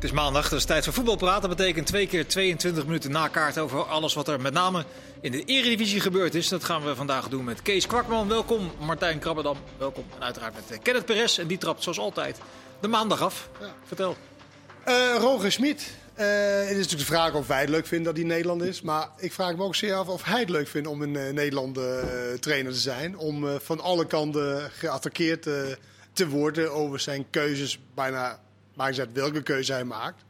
Het is maandag, dat is tijd voor voetbalpraat. Dat betekent twee keer 22 minuten na kaart over alles wat er met name in de Eredivisie gebeurd is. Dat gaan we vandaag doen met Kees Kwakman, welkom. Martijn Krabbedam, welkom. En uiteraard met eh, Kenneth Perez. En die trapt zoals altijd de maandag af. Ja. Vertel. Uh, Roger Smit. Uh, het is natuurlijk de vraag of wij het leuk vinden dat hij Nederland is. Maar ik vraag me ook zeer af of hij het leuk vindt om een uh, Nederland trainer te zijn. Om van alle kanten geattaqueerd te worden over zijn keuzes. Bijna, maakt niet uit welke keuze hij maakt.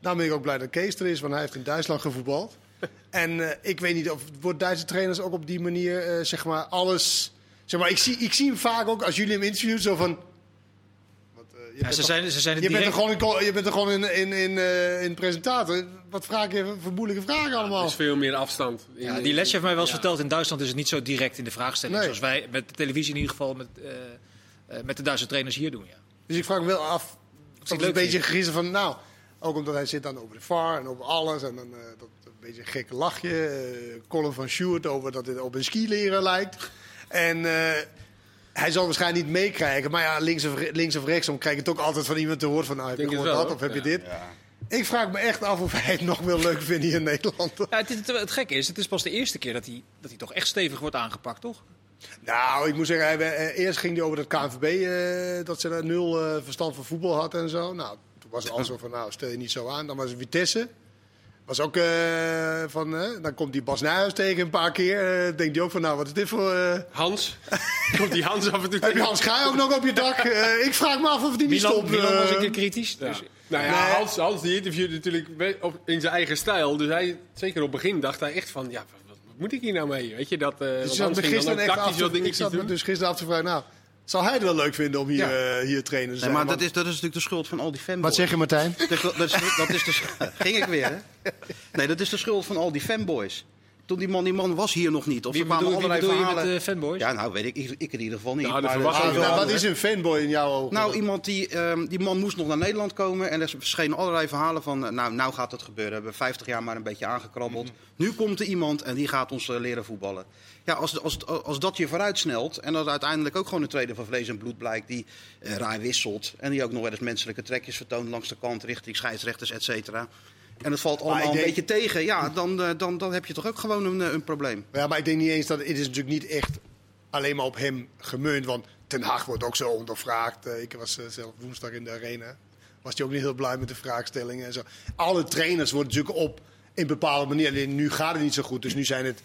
Daarom ben ik ook blij dat Kees er is, want hij heeft in Duitsland gevoetbald. en ik weet niet of wordt Duitse trainers ook op die manier, zeg maar, alles... Zeg maar, ik zie, ik zie hem vaak ook, als jullie hem interviewen, zo van... Ja, ze zijn, ze zijn je, bent er gewoon in, je bent er gewoon in, in, in, uh, in presentator. Wat vraag je voor moeilijke vragen allemaal? Er is veel meer afstand. Ja, die les heeft mij wel eens ja. verteld. In Duitsland is het niet zo direct in de vraagstelling. Nee. Zoals wij met de televisie in ieder geval met, uh, uh, met de Duitse trainers hier doen. Ja. Dus ik vraag me wel af. Het een beetje gegiezen van. Nou, ook omdat hij zit dan over de VAR en over alles. En dan dat een beetje een gekke lachje. Colin van Sjoerd over dat dit op een skileren lijkt. En hij zal waarschijnlijk niet meekrijgen. Maar ja, links of, links of rechtsom krijg je het ook altijd van iemand te horen van... Nou, heb je gehoord dat of heb je dit? Ja. Ik vraag me echt af of hij het nog wel leuk vindt hier in Nederland. Ja, het, het, het, gekke is, het is pas de eerste keer dat hij, dat hij toch echt stevig wordt aangepakt, toch? Nou, ik moet zeggen, hij, eerst ging hij over dat KNVB, uh, dat ze daar nul uh, verstand van voetbal had en zo. Nou, toen was het al zo van, nou, stel je niet zo aan. Dan was het Vitesse. Was ook uh, van, uh, dan komt die Bas Nijhuis tegen een paar keer. Uh, denkt hij ook van, nou, wat is dit voor... Hans? komt die Hans af en toe Heb je Hans Gaai ook nog op je dak? ik vraag me af of die niet stopt. Milan was een keer kritisch. Ja. Dus. Nou ja, nee. Hans, Hans die interviewde natuurlijk op, in zijn eigen stijl. Dus hij, zeker op het begin, dacht hij echt van, ja, moet ik hier nou mee? Weet je, dat... dus Hans ging dan tactisch dingetjes doen. Ik zat me dus gisteren af te vragen, nou... Zal hij het wel leuk vinden om hier, ja. uh, hier trainer te zijn? Nee, maar dat is, dat is natuurlijk de schuld van al die fanboys. Wat zeg je, Martijn? Dat is, dat is, dat is de, ging ik weer, hè? Nee, dat is de schuld van al die fanboys. Toen die man, die man was hier nog niet. Of wie bedoel, wie bedoel je met uh, fanboys? Ja, nou weet ik, ik, ik in ieder geval niet. Nou, maar, ah, nou, wat is een fanboy in jouw ogen? Nou, iemand die, um, die man moest nog naar Nederland komen. En er verschenen allerlei verhalen van, uh, nou, nou gaat het gebeuren. We hebben 50 jaar maar een beetje aangekrabbeld. Mm -hmm. Nu komt er iemand en die gaat ons uh, leren voetballen. Ja, als, als, als dat je vooruitsnelt en dat uiteindelijk ook gewoon een tweede van vlees en bloed blijkt die uh, raar wisselt en die ook nog wel eens menselijke trekjes vertoont langs de kant richting scheidsrechters, et cetera. En het valt allemaal denk... een beetje tegen. Ja, dan, uh, dan, dan heb je toch ook gewoon een, een probleem. Ja, maar ik denk niet eens dat het is natuurlijk niet echt alleen maar op hem gemunt. Want Ten Hag wordt ook zo ondervraagd. Uh, ik was zelf woensdag in de arena. Was hij ook niet heel blij met de vraagstellingen en zo. Alle trainers worden natuurlijk op in bepaalde manier. Alleen nu gaat het niet zo goed. Dus nu zijn het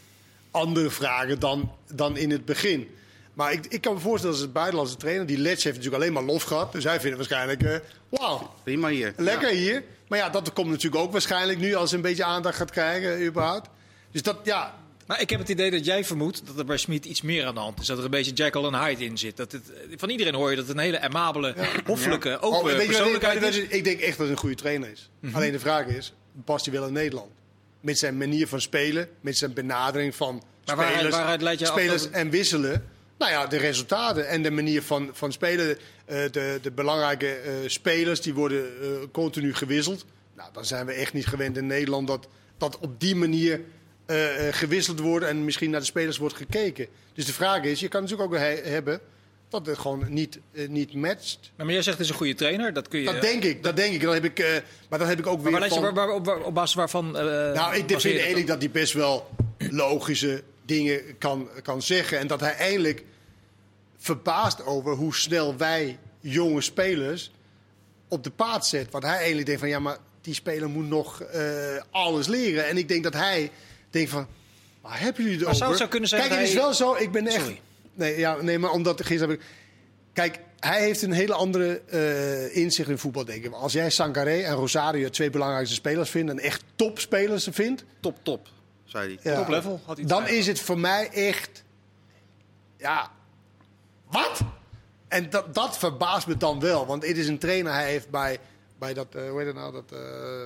andere vragen dan, dan in het begin. Maar ik, ik kan me voorstellen als het buitenlandse trainer, die Letch heeft natuurlijk alleen maar lof gehad. Dus hij vindt het waarschijnlijk, uh, wauw. Prima hier. Lekker ja. hier. Maar ja, dat komt natuurlijk ook waarschijnlijk nu als een beetje aandacht gaat krijgen, überhaupt. Dus dat, ja. Maar ik heb het idee dat jij vermoedt dat er bij Smit iets meer aan de hand is. Dat er een beetje Jekyll en Hyde in zit. Dat het, van iedereen hoor je dat het een hele amabele, ja. hoffelijke, open oh, persoonlijkheid is. Ik denk echt dat het een goede trainer is. Mm -hmm. Alleen de vraag is, past hij wel in Nederland? Met zijn manier van spelen, met zijn benadering van maar spelers, waaruit, waaruit spelers en wisselen. Nou ja, de resultaten en de manier van, van spelen. Uh, de, de belangrijke uh, spelers die worden uh, continu gewisseld. Nou, dan zijn we echt niet gewend in Nederland dat, dat op die manier gewisseld wordt en misschien naar de spelers wordt gekeken. Dus de vraag is, je kan natuurlijk ook he hebben dat het gewoon niet, niet matcht. Maar jij zegt het is een goede trainer, dat kun je... Dat denk ik, dat denk ik. Dat heb ik maar dat heb ik ook weer maar van... Waar, waar, op, op, basis waarvan... nou, ik vind eigenlijk dat hij best wel logische dingen kan, kan zeggen. En dat hij eindelijk verbaasd over hoe snel wij jonge spelers op de paard zet. Want hij eigenlijk denkt van ja, maar die speler moet nog uh, alles leren. En ik denk dat hij denkt van, waar hebben jullie het maar over? Zou het zo kunnen zijn Kijk, het is wel zo, ik ben echt... Sorry. Nee, ja, nee, maar omdat gisteren heb ik... Kijk, hij heeft een hele andere uh, inzicht in voetbal, denk ik. Als jij Sangaré en Rosario twee belangrijkste spelers vindt... en echt topspelers vindt... Top, top zei hij. Ja. Top level had hij Dan is het voor mij echt. Ja. Wat? En dat, dat verbaast me dan wel. Want het is een trainer. Hij heeft bij, bij dat. Uh, hoe heet het nou? Dat, uh,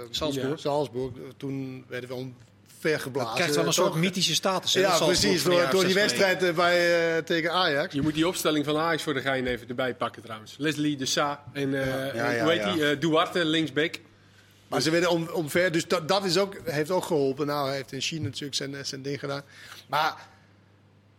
Salzburg. Ja, Salzburg. Toen werden we omvergeblazen. Het krijgt wel een soort mythische status. Ja, precies. Door, door die wedstrijd uh, bij, uh, tegen Ajax. Je moet die opstelling van Ajax voor de gein even erbij pakken trouwens. Leslie de Sa en uh, ja. Ja, ja, hoe heet die? Duarte, linksback. Maar ze werden om, omver, dus dat, dat is ook, heeft ook geholpen. Nou, hij heeft in China natuurlijk zijn, zijn ding gedaan. Maar,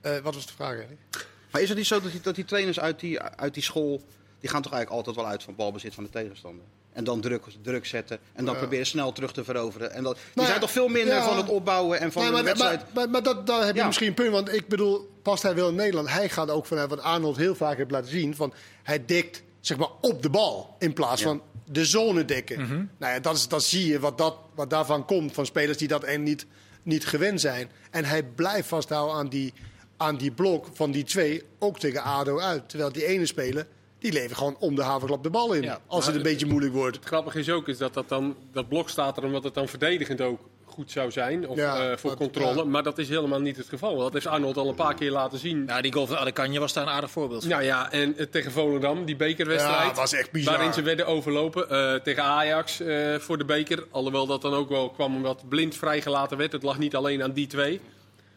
uh, wat was de vraag eigenlijk? Maar is het niet zo dat die, dat die trainers uit die, uit die school, die gaan toch eigenlijk altijd wel uit van balbezit van de tegenstander? En dan druk, druk zetten. En dan proberen snel terug te veroveren. En dat, die Nou zijn toch veel minder ja. van het opbouwen en van Nee, de wedstrijd. maar, maar, maar dat, daar heb je Ja. misschien een punt. Want ik bedoel, past hij wel in Nederland? Hij gaat ook vanuit wat Arnold heel vaak heeft laten zien. Van, hij dekt zeg maar, op de bal in plaats Ja. van de zone dekken. Mhm. Nou ja, dat, is, dat zie je wat, dat, wat daarvan komt van spelers die dat en niet, niet gewend zijn. En hij blijft vasthouden aan die, aan die blok van die twee, ook tegen ADO uit. Terwijl die ene speler, die levert gewoon om de haverklap de bal in. Ja, als het een beetje moeilijk wordt. Het grappige is ook is dat dat, dan, dat blok staat er omdat het dan verdedigend ook goed zou zijn. Of Ja, eh, voor dat- controle. ja. Maar dat is helemaal niet het geval. Dat heeft Arnold al een paar keer laten zien. Nou, die goal van Adekanje was daar een aardig voorbeeld van. Nou ja, en eh, tegen Volendam, die bekerwedstrijd. Ja, was echt bizar. Waarin ze werden overlopen. eh, tegen Ajax eh, voor de beker. Alhoewel dat dan ook wel kwam omdat blind vrijgelaten werd. Het lag niet alleen aan die twee.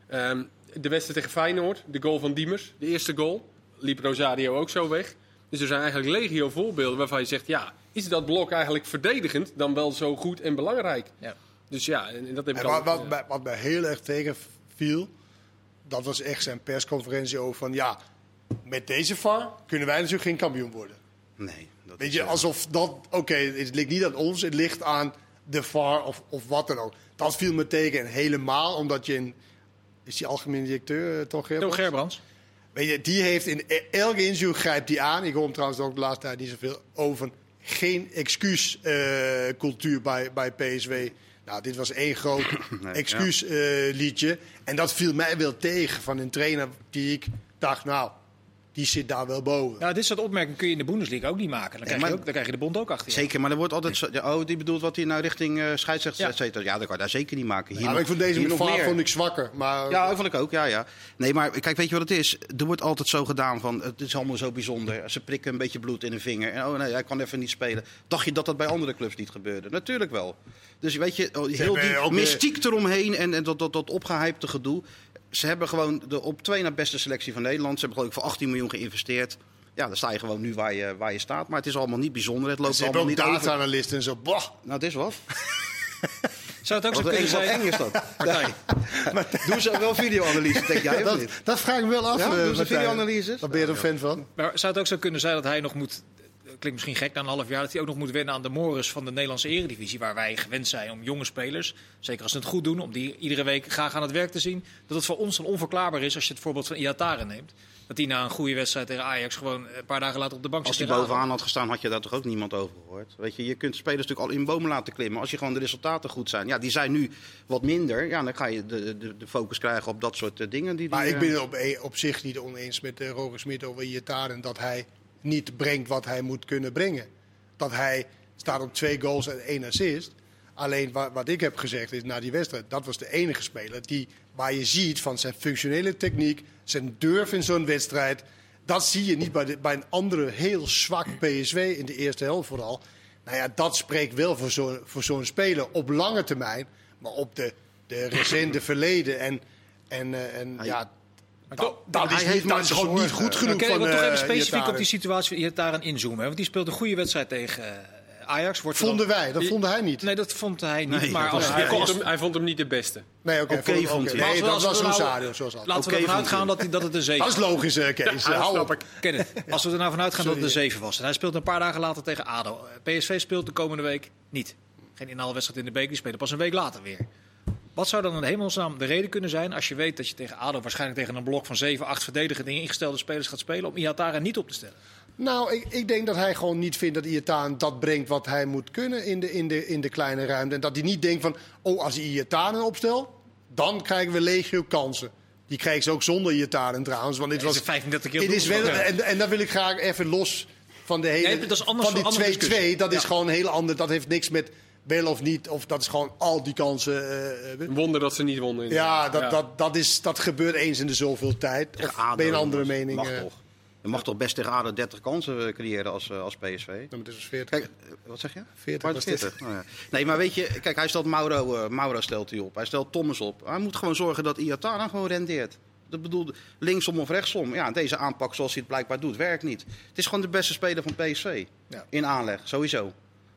Ehm, de wedstrijd tegen Feyenoord, de goal van Diemers, de eerste goal. Liep Rosario ook zo weg. Dus er zijn eigenlijk legio voorbeelden waarvan je zegt... ja, is dat blok eigenlijk verdedigend dan wel zo goed en belangrijk? Ja. Dus ja, en, en dat heb ik En al... wat, wat, mij- wat mij heel erg tegenviel, dat was echt zijn persconferentie over van ja, met deze VAR kunnen wij natuurlijk geen kampioen worden. Nee, dat Weet je, alsof dat, oké, het ligt niet aan ons, het ligt aan de VAR of, of wat dan ook. Dat viel me tegen en helemaal omdat je een, is die algemeen directeur eh, toch? Theo Gerbrands? Gerbrands. Weet je, die heeft in e- elke interview grijpt die aan. Ik hoor hem trouwens ook de laatste tijd niet zoveel over. Geen excuuscultuur bij, bij PSW. Nou, dit was één groot Nee, excuusliedje. en dat viel mij wel tegen van een trainer die ik dacht, nou, die zit daar wel boven. Nou, dit soort opmerkingen kun je in de Bundesliga ook niet maken. Dan, krijg, maar- je ook, dan krijg je de bond ook achter je. Zeker, maar er wordt altijd zo... ja, Oh, die bedoelt wat hij nou richting eh scheidsrechters, Ja. et cetera. Ja, dat kan je daar zeker niet maken. Hier Ja, nog- ik vond deze hier met meer. vond ik zwakker. Maar, Ja, dat vond ik ook, ja, ja. Nee, maar kijk, weet je wat het is? Er wordt altijd zo gedaan van, het is allemaal zo bijzonder. Ze prikken een beetje bloed in hun vinger. En oh nee, hij kan even niet spelen. Dacht je dat dat bij andere clubs niet gebeurde? Natuurlijk wel. Dus weet je, oh, heel die mystiek eromheen en, en dat, dat, dat opgehypte gedoe. Ze hebben gewoon de op twee na beste selectie van Nederland. Ze hebben geloof ik voor 18 miljoen geïnvesteerd. Ja, dan sta je gewoon nu waar je, waar je staat. Maar het is allemaal niet bijzonder. Het loopt ze allemaal ook niet over. data-analisten en zo. Boah. Nou, het is wat. Zou het ook zo kunnen zijn... eng is dat. Martijn, Doen ze wel video-analyse, denk jij Dat, dat vraag ik me wel af. Ja, eh, doen ze Martijn. video-analyses? Daar ben je er een fan van? Maar zou het ook zo kunnen zijn dat hij nog moet... Klinkt misschien gek na een half jaar, dat hij ook nog moet wennen aan de mores van de Nederlandse eredivisie. Waar wij gewend zijn om jonge spelers, zeker als ze het goed doen, om die iedere week graag aan het werk te zien. Dat het voor ons dan onverklaarbaar is als je het voorbeeld van Iataren neemt. Dat hij na een goede wedstrijd tegen Ajax gewoon een paar dagen later op de bank Als zit. hij tegen ADO. bovenaan had gestaan, had je daar toch ook niemand over gehoord. Weet je, je kunt spelers natuurlijk al in bomen laten klimmen. Als je gewoon de resultaten goed zijn. Ja, die zijn nu wat minder. Ja, dan ga je de, de, de focus krijgen op dat soort eh, dingen. Die, die, Maar ik eh, ben het op, e- op zich niet oneens met uh, Roger Smit over Iataren. Dat hij niet brengt wat hij moet kunnen brengen. Dat hij staat op twee goals en één assist. Alleen wat, wat ik heb gezegd is na die wedstrijd, dat was de enige speler die, waar je ziet van zijn functionele techniek, zijn durf in zo'n wedstrijd. Dat zie je niet bij, de, bij een andere heel zwak PSW in de eerste helft vooral. Nou ja, dat spreekt wel voor zo'n voor zo'n speler op lange termijn. Maar op de, de recente verleden en, en, eh, en ja, dat, dat hij is, heeft niet, dat is gewoon zorgen. niet goed genoeg kan ik van wel toch even eh, specifiek Iataren. op die situatie van Iataren inzoomen. hè? Want die speelt een goede wedstrijd tegen eh, Ajax. Wordt Vonden dan- wij, dat vonden hij niet. Nee, dat vond hij niet. Nee, maar dat als, was- hij, vond hem, hij vond hem niet de beste. Nee, oké. Oké, vond- vond oké. hij. Nee, als we- dat was nou- Rosario, zoals dat. Laten we Oké, ervan vond hij. uitgaan dat, hij, dat het een 7 Dat is logisch, eh, Kees. Ja, Hou snap op. ik. Kenneth, als we er nou vanuit gaan dat het een 7 was. En hij speelt een paar dagen later tegen ADO. PSV speelt de komende week niet. Geen inhaalwedstrijd in de beker, die spelen pas een week later weer. Wat zou dan in hemelsnaam de reden kunnen zijn als je weet dat je tegen ADO waarschijnlijk tegen een blok van 7, 8 verdedigende ingestelde spelers gaat spelen om Iatara niet op te stellen? Nou, ik, ik denk dat hij gewoon niet vindt dat Iataren dat brengt wat hij moet kunnen in de, in de, in de kleine ruimte. En dat hij niet denkt van, oh, als hij Iataren opstelt, dan krijgen we legio kansen. Die krijgen ze ook zonder Iataren trouwens. Want dit was, er 35 keer het is wel, en, en dan wil ik graag even los van de hele... Nee, dat is anders- van die andere 2-2, discussie. dat is gewoon een heel ander... Dat heeft niks met wel of niet, of dat is gewoon al die kansen... eh, eh, Een wonder dat ze niet wonnen. ja, dat, Dat, dat, is, dat gebeurt eens in de zoveel tijd. Of ADO, ben je een andere mening? Mag eh? toch? Je mag toch best tegen ADO 30 kansen creëren als, als PSV? Nou, maar dit is 40. Kijk, wat zeg je? 40 Maar was het is 40. Oh, ja. Nee, maar weet je, kijk, hij stelt Mauro, eh, Mauro stelt hij op. Hij stelt Thomas op. Hij moet gewoon zorgen dat Iatara gewoon rendeert. Dat bedoel, linksom of rechtsom. Ja, deze aanpak zoals hij het blijkbaar doet, werkt niet. Het is gewoon de beste speler van PSV. Ja. In aanleg, sowieso.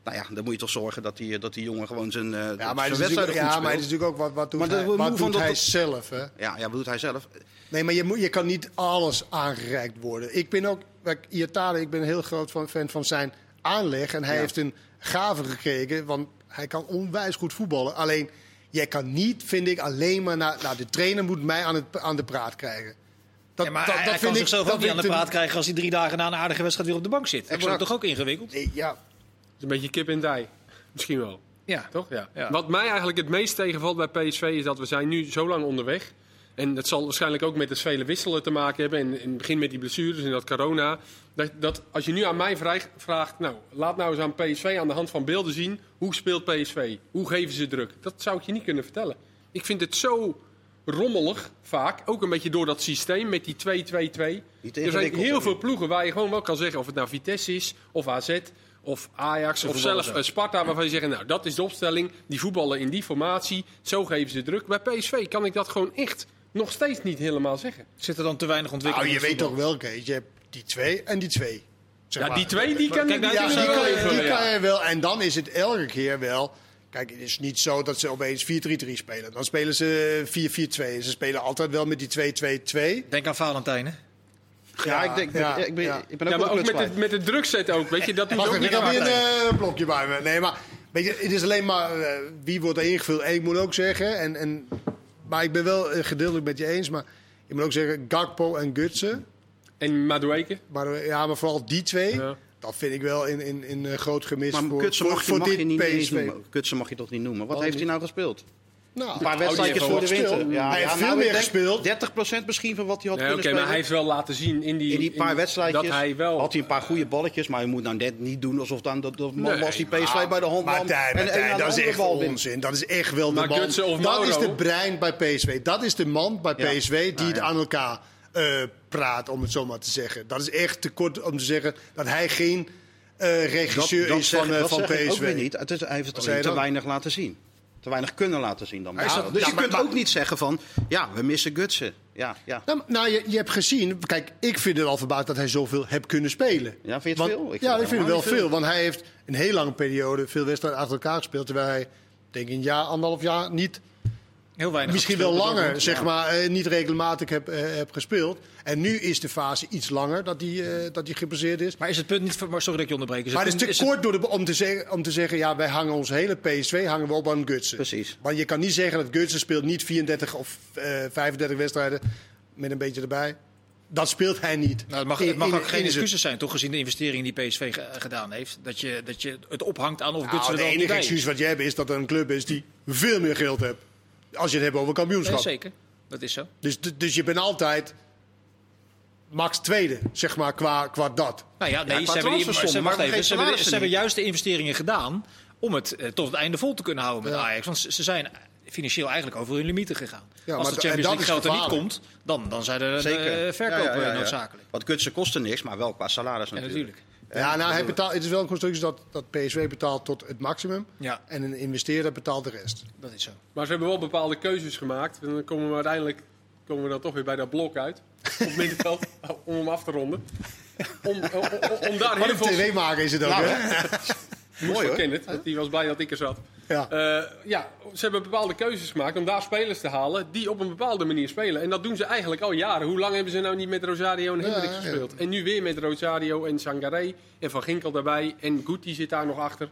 Nou ja, dan moet je toch zorgen dat die, dat die jongen gewoon zijn, eh Ja, zijn maar het is wedstrijden natuurlijk, goed ja, maar het is speelt. natuurlijk ook wat, wat doet Maar hij, wat doet van hij dat- zelf. Hè? Ja, ja, bedoelt hij zelf. Nee, maar je, moet, je kan niet alles aangereikt worden. Ik ben ook, kijk, Iatare, ik ben een heel groot fan van zijn aanleg. En hij Ja. heeft een gaven gekregen. Want hij kan onwijs goed voetballen. Alleen, jij kan niet, vind ik, alleen maar naar... Nou, de trainer moet mij aan, het, aan de praat krijgen. Dat, Ja, maar dat, hij, dat hij vind kan ik, zichzelf dat ook niet aan de praat krijgen als hij drie dagen na een aardige wedstrijd weer op de bank zit. Dat wordt toch ook ingewikkeld? Ja, is een beetje kip en dij. Misschien wel. Ja. Toch? Ja. Ja. Wat mij eigenlijk het meest tegenvalt bij PSV is dat we zijn nu zo lang onderweg. En dat zal waarschijnlijk ook met het vele wisselen te maken hebben. En in het begin met die blessures en dat corona. Dat, dat als je nu aan mij vraagt, nou, laat nou eens aan PSV aan de hand van beelden zien. Hoe speelt PSV? Hoe geven ze druk? Dat zou ik je niet kunnen vertellen. Ik vind het zo rommelig vaak. Ook een beetje door dat systeem met die 2-2-2. Niet Er zijn heel veel ploegen waar je gewoon wel kan zeggen of het nou Vitesse is, of AZ, of Ajax, of zelfs eh, Sparta, waarvan je zegt, nou dat is de opstelling, die voetballen in die formatie, zo geven ze druk. Bij PSV kan ik dat gewoon echt nog steeds niet helemaal zeggen. Zit er dan te weinig ontwikkeling nou, je in weet toch wel, Kees, je hebt die twee en die twee. Zeg Ja, maar. die twee die kan Kijk, ik Ja, die die kunnen kan, wel je, die ja. kan je wel. En dan is het elke keer wel. Kijk, het is niet zo dat ze opeens 4-3-3 spelen. Dan spelen ze 4-4-2. Ze spelen altijd wel met die 2-2-2. Denk aan Valentijn, hè? Ja, ik, denk, ja, ik, ben, ja. ik ben ook Ja, wel maar ook de met het, met het zetten ook, weet je, dat doet ook ik niet heb weer vaak. een eh, blokje bij me. Nee, maar weet je, het is alleen maar eh, wie wordt er ingevuld. En ik moet ook zeggen, en, en, maar ik ben wel eh, gedeeltelijk met je eens. Maar ik moet ook zeggen, Gakpo en Gutsen. En Madueke. Maar, eh, ja, maar vooral die twee. Ja. Dat vind ik wel in, in, in eh, groot gemis Maar voor, Kutsen voor, mag, je- voor mag dit je niet PSV. noemen. Kutsen mag je toch niet noemen? Wat heeft hij nou gespeeld? Nou, Een paar wedstrijdjes voor de winter. Ja, Hij heeft nou, veel ik meer gespeeld. 30% misschien van wat hij had kunnen maar spelen. hij heeft wel laten zien in die, in die paar wedstrijdjes dat hij wel... had hij een paar goede balletjes, maar je moet nou net niet doen alsof dan dat, dat was die PSV bij de hand nam Martijn, en dat is echt onzin. Dat is echt wel de Maar man. Dat is de brein bij PSV. Dat is de man bij. PSV die Nou, het aan elkaar eh, praat, om het zo maar te zeggen. Dat is echt te kort om te zeggen dat hij geen eh, regisseur is zeg- van, eh, dat van zeg ik ook PSV. weer niet. Het is, hij heeft het te weinig laten zien. Te weinig kunnen laten zien dan. Ja, dat- dus ja, je kunt maar- ook niet zeggen van, ja, we missen Gutsen. Ja, ja. Nou, nou, je, je hebt gezien, kijk, ik vind het al verbaasd dat hij zoveel heeft kunnen spelen. Ja, vind je het Want- veel? Ik ja, ik vind het wel niet veel. Want hij heeft een heel lange periode veel wedstrijden achter elkaar gespeeld. Terwijl hij, denk ik, een jaar, anderhalf jaar niet Heel weinig. Misschien wel langer, zeg maar, eh, niet regelmatig heb, eh, heb gespeeld. En nu is de fase iets langer dat eh, die gebaseerd is. Maar is het punt niet... maar Sorry dat ik je onderbreek. Is Maar het punt- is te het- kort door de, om, te zeggen, om te zeggen, ja, wij hangen ons hele PSV hangen we op aan Gutsen. Precies. Want je kan niet zeggen dat Gutsen speelt niet 34 of eh 35 wedstrijden met een beetje erbij. Dat speelt hij niet. Nou, het mag, het mag in- ook geen excuses zijn, toch gezien de investeringen die PSV ge- gedaan heeft. Dat je, dat je het ophangt aan of Nou, Gutsen er de wel niet enige bij is. excuus wat je hebt is dat er een club is die veel meer geld heeft. Als je het hebt over kampioenschap. zeker, dat is zo. dus, dus je bent altijd max tweede, zeg maar, qua, qua dat. Nou ja, nee, qua ze, hebben die, ze, maar even, hebben, ze juist de investeringen gedaan om het eh, tot het einde vol te kunnen houden met Ja. Ajax. Want ze, ze zijn financieel eigenlijk over hun limieten gegaan. Ja, Als maar de Champions dat League geld er niet komt, dan, dan zijn er Zeker. eh, verkopen Ja, ja, ja, ja. noodzakelijk. Want Gutsen kostte niks, maar wel qua salaris Ja, natuurlijk. natuurlijk. Ja, nou, hij betaalt, het is wel een constructie dat, dat PSV betaalt tot het maximum. Ja, En een investeerder betaalt de rest. dat is zo. Maar ze hebben wel bepaalde keuzes gemaakt. En dan komen we uiteindelijk komen we dan toch weer bij dat blok uit. Op het middenveld, om hem af te ronden. Om, om, om, om daar Wat heel een veel... tv-maker is het ook, Nou, hè? Mooi hoor. Kenneth, want die was blij dat ik er zat. Ja. Eh, ja, ze hebben bepaalde keuzes gemaakt om daar spelers te halen die op een bepaalde manier spelen. En dat doen ze eigenlijk al jaren. Hoe lang hebben ze nou niet met Rosario en Hendrik ja. gespeeld? En nu weer met Rosario en Sangaré en Van Ginkel daarbij. En Guti zit daar nog achter.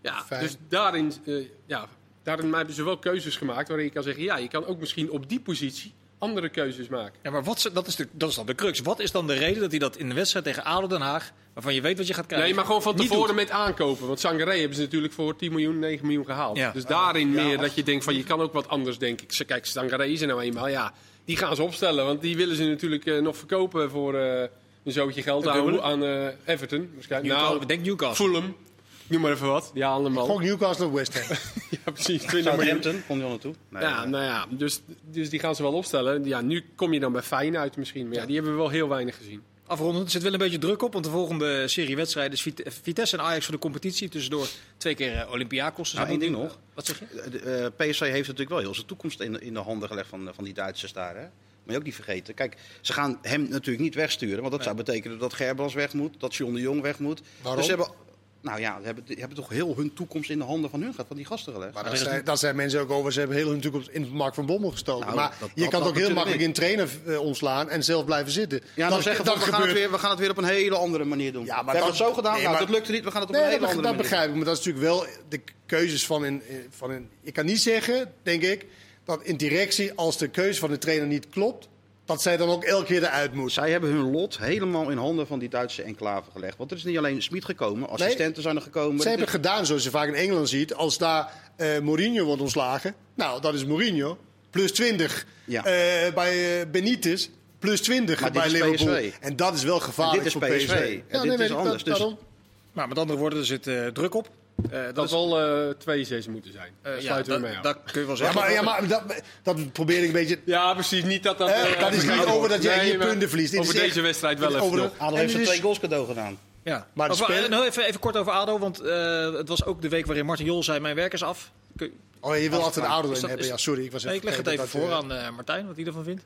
Ja, Fijn. dus daarin, eh, ja, daarin hebben ze wel keuzes gemaakt waarin je kan zeggen... ja, je kan ook misschien op die positie andere keuzes maken. Ja, maar wat, ze- dat, is de, dat is dan de crux. Wat is dan de reden dat hij dat in de wedstrijd tegen ADO Den Haag, waarvan je weet wat je gaat krijgen, Nee, maar gewoon van tevoren doet? met aankopen. Want Sangaré hebben ze natuurlijk voor 10 miljoen, 9 miljoen gehaald. Ja. Dus daarin meer dat je denkt van je kan ook wat anders denken. Ze- Kijk, Sangaré is er nou eenmaal. Ja, die gaan ze opstellen. Want die willen ze natuurlijk eh, nog verkopen voor eh, een zootje geld aan, aan eh, Everton. Waarschijnlijk. Newcastle, Nou, ik denk Newcastle. Fulham. Noem maar even wat. Die halen hem al. Gewoon Newcastle of West Ham. Ja, precies. 20 miljoen. Southampton, kon hij al naartoe? Nee, Ja, nee. nou ja, dus, dus die gaan ze wel opstellen. Ja, nu kom je dan bij Feyenoord uit misschien. Maar ja, die hebben we wel heel weinig gezien. Afrondend, er zit wel een beetje druk op, want de volgende serie wedstrijden is Vit- Vitesse en Ajax voor de competitie. Tussendoor twee keer eh, Olympiakos. Nou, één ding nog. Wat zeg je? De, eh, PSV heeft natuurlijk wel heel zijn toekomst in, in de handen gelegd van, van die Duitsers daar. Hè? Moet je ook niet vergeten. Kijk, ze gaan hem natuurlijk niet wegsturen. Want dat zou betekenen dat Gerbrands weg moet. Dat John de Jong weg moet. Waarom? Dus ze hebben, Nou ja, die hebben, die hebben toch heel hun toekomst in de handen van hun gehad, van die gasten gelegd. Maar dat zijn, dat zijn mensen ook over. Ze hebben heel hun toekomst in Mark van Bommel gestoken. Nou, maar dat- je dat- kan dat toch heel makkelijk in trainer eh, ontslaan en zelf blijven zitten. Ja, dan zeggen van, we, gaan het weer, we gaan het weer op een hele andere manier doen. Ja, maar we hebben dat- het zo gedaan, nee, nou, maar- dat lukte niet, we gaan het op Nee, een hele dat, andere dat manier begrijp ik. Maar dat is natuurlijk wel de keuzes van een, van een... Je kan niet zeggen, denk ik, dat in directie, als de keuze van de trainer niet klopt, dat zij dan ook elke keer eruit moet. Zij hebben hun lot helemaal in handen van die Duitse enclave gelegd. Want er is niet alleen Smit gekomen, assistenten zijn er gekomen. Ze hebben gedaan zoals je vaak in Engeland ziet. Als daar eh, Mourinho wordt ontslagen, nou, dat is Mourinho. Plus 20 Ja. Eh, bij eh, Benitez. Plus 20 Maar dit bij Liverpool. PSV. En dat is wel gevaarlijk En dit is voor PSV. PSV. En dit nee, is anders. dat- Dus-. Maar met andere woorden, er zit eh, druk op. Eh, dat zal eh 2-6 moeten zijn. eh, Daar ja, sluiten we dat, mee af. dat kun je wel Ja, zeggen. maar, ja, maar dat, dat probeer ik een beetje... Ja, precies. Niet dat dat... Dat is niet over dat jij maar punten verliest. Dit Over deze wedstrijd wel even nog. Adel heeft er is- twee goals cadeau gedaan. Ja. Maar de Over- spelen- nou, even, even kort over ADO, want eh, het was ook de week waarin Martin Jol zei, mijn werk is af. Kun- Oh, je wil altijd een ouder Is in dat- hebben. is- Ja, sorry. Ik, was Nee, ik leg het even voor aan eh, Martijn, wat hij ervan vindt.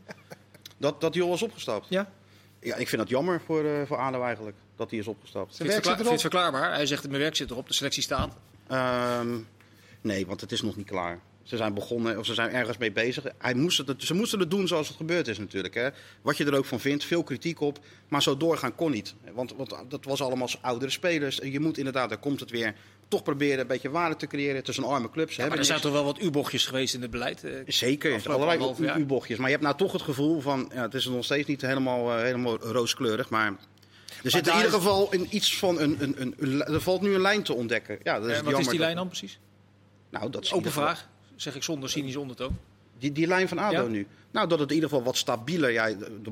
Dat, dat Joel is opgestapt. Ja? Ja, ik vind dat jammer voor, eh voor ADO eigenlijk, dat hij is opgestapt. Je het werk zit verklaarbaar? Hij zegt, mijn werk zit erop, de selectie staat. Ehm, nee, want het is nog niet klaar. Ze zijn begonnen, of ze zijn ergens mee bezig. Hij moest het, ze moesten het doen zoals het gebeurd is natuurlijk. Hè. Wat je er ook van vindt, veel kritiek op. Maar zo doorgaan kon niet. Want, want dat was allemaal oudere spelers. En Je moet inderdaad, daar komt het weer, toch proberen een beetje waarde te creëren tussen arme clubs. Ze Maar er zijn toch wel wat U-bochtjes geweest in het beleid? eh, Zeker, allerlei U-bochtjes. Maar je hebt nou toch het gevoel van, ja, het is nog steeds niet helemaal, eh, helemaal rooskleurig. Maar er zit in ieder is- geval in iets van een, een, een, een- Er valt nu een lijn te ontdekken. Ja, dat is het wat is die dat- lijn dan precies? Nou, dat is Open vraag, zeg ik zonder cynische ondertoon. Die, die lijn van ADO Ja? nu. Nou, dat het in ieder geval wat stabieler, ja,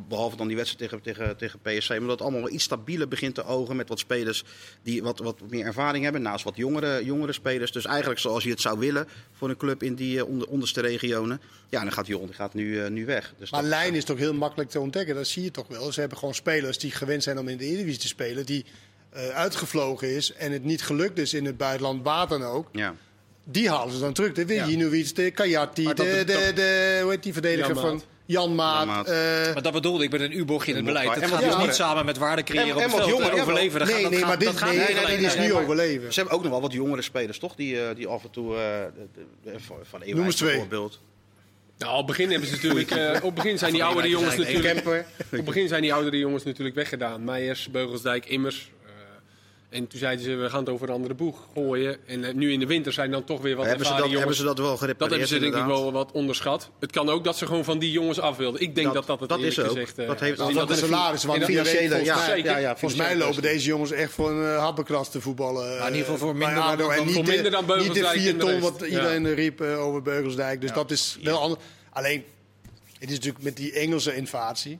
behalve dan die wedstrijd tegen, tegen, tegen PSC, maar dat het allemaal wel iets stabieler begint te ogen met wat spelers die wat, wat meer ervaring hebben, naast wat jongere, jongere spelers. Dus eigenlijk zoals je het zou willen voor een club in die eh, onder, onderste regionen. Ja, dan gaat die, die gaat nu, eh, nu weg. Dus Maar dat- lijn is toch heel makkelijk te ontdekken. Dat zie je toch wel. Ze hebben gewoon spelers die gewend zijn om in de Eredivisie te spelen. Die eh, uitgevlogen is en het niet gelukt is in het buitenland, waar dan ook. ja. Die halen ze dan terug. De Ja. Jinovic, de dat- de, de, dat- de, hoe heet die verdediger Jan van. Jan Maat. Jan Maat. eh, Maar dat bedoelde ik met een U-bochtje in het beleid. Dat en gaat dus niet samen met waarde creëren En- op en het wat veld en overleven. Dat nee, gaat- dat nee, maar dit, gaat nee, niet nee, dit is nu overleven. Ze hebben ook nog wel wat jongere spelers, toch? Die, eh, die af en toe, eh, de- de- de- van Noem eens twee. bijvoorbeeld. Nou, op het begin hebben ze natuurlijk... eh, op begin zijn die oudere jongens natuurlijk... Kemper. Op het begin zijn die oudere jongens natuurlijk weggedaan. Meijers, Beugelsdijk, Immers. Eh, en toen zeiden ze, we gaan het over een andere boeg gooien. En eh, nu in de winter zijn dan toch weer wat Hebben ze, dat, ervaren hebben jongens. ze dat wel gerepareerd? Dat hebben ze denk ik wel wat onderschat. Het kan ook dat ze gewoon van die jongens af wilden. Ik denk dat dat, het dat is ook. gezegd... eh, Dat heeft- Nou, in dat de is- salaris dat- financiële, ja, ja, ja, volgens mij lopen deze jongens echt voor een uh, happenkras te voetballen. In ieder geval voor minder ADO. dan- en dan niet minder dan niet de Beugelsdijk vier ton wat iedereen riep eh, over Beugelsdijk. Dus dat is wel anders. Alleen, het is natuurlijk met die Engelse invasie.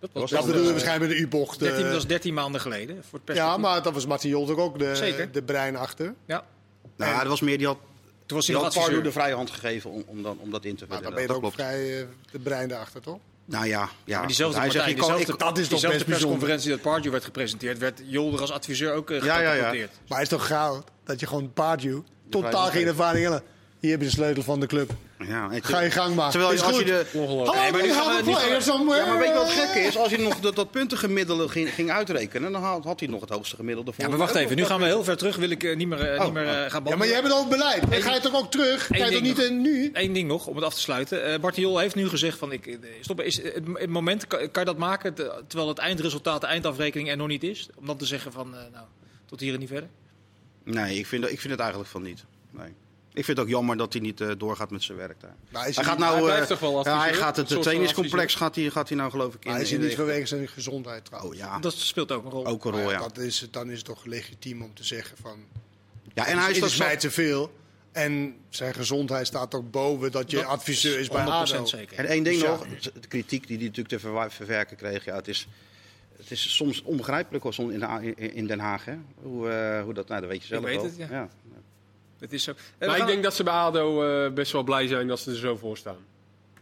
Dat was Dat waarschijnlijk met de U-bocht. 13, eh, dat was 13 maanden geleden. Voor het ja, maar dat was Martin Jolt ook de, Zeker. de brein achter. Ja. Nou, dat was meer, die had, Toen was die hij had adviseur. de vrije hand gegeven om, om, dan, om dat in te Maar vullen. dan ben je ook klopt. vrij eh, de brein erachter, toch? Nou ja, ja. Maar diezelfde, hij zegt, Martijn, je kan, diezelfde, ik, dat is toch diezelfde best bijzonder. persconferentie dat Pardew werd gepresenteerd, werd Jolder als adviseur ook uh, Ja, ja, ja. Maar het is toch gaaf dat je gewoon Pardew totaal geen ervaring hebt. Hier heb je de sleutel van de club. Ja, en Ga je gang maar. Terwijl is je, als goed. je de, maar nu gaan we- ja, maar weet je wat gek is? Als je nog dat, dat puntengemiddelde ging, ging uitrekenen, dan had, had hij nog het hoogste gemiddelde. Ja, maar wacht even. Nu gaan we heel ver terug. Wil ik eh, niet meer, eh, Oh, niet meer eh, gaan Ja, behandelen. maar jij bent al het beleid. Dan ga je toch ook terug? Ga je toch niet nog. in nu? Eén ding nog, om het af te sluiten. Eh Bart de Jol heeft nu gezegd van, ik, eh, stop, is het, het moment, kan, kan je dat maken te- terwijl het eindresultaat, de eindafrekening er nog niet is? Om dan te zeggen van, eh, nou, tot hier en niet verder? Nee, ik vind, ik vind het eigenlijk van niet. Nee. Ik vind het ook jammer dat hij niet eh, doorgaat met zijn werk daar. Maar Hij hij gaat niet- nou, hij eh, blijft toch wel ja, hij gaat het trainingscomplex gaat hij, gaat hij nou geloof ik in. Maar is in hij niet vanwege zijn gezondheid trouwens? Oh ja, Dat speelt ook een rol. ook een rol, ja, ja. dat is, dan is het toch legitiem om te zeggen van... Ja, en hij is is mij te veel. En zijn gezondheid staat ook boven dat je Dat adviseur is bij 100% ADO. zeker. En één ding Dus ja. nog, de kritiek die hij natuurlijk te verwerken kreeg. Ja, het, is, het is soms onbegrijpelijk in, de- in- in Den Haag. Hè? Hoe, eh, hoe dat, nou, dat weet je zelf weet wel. het, ja. Het is zo. Eh, we Maar ik denk dat ze bij ADO eh, best wel blij zijn dat ze er zo voor staan.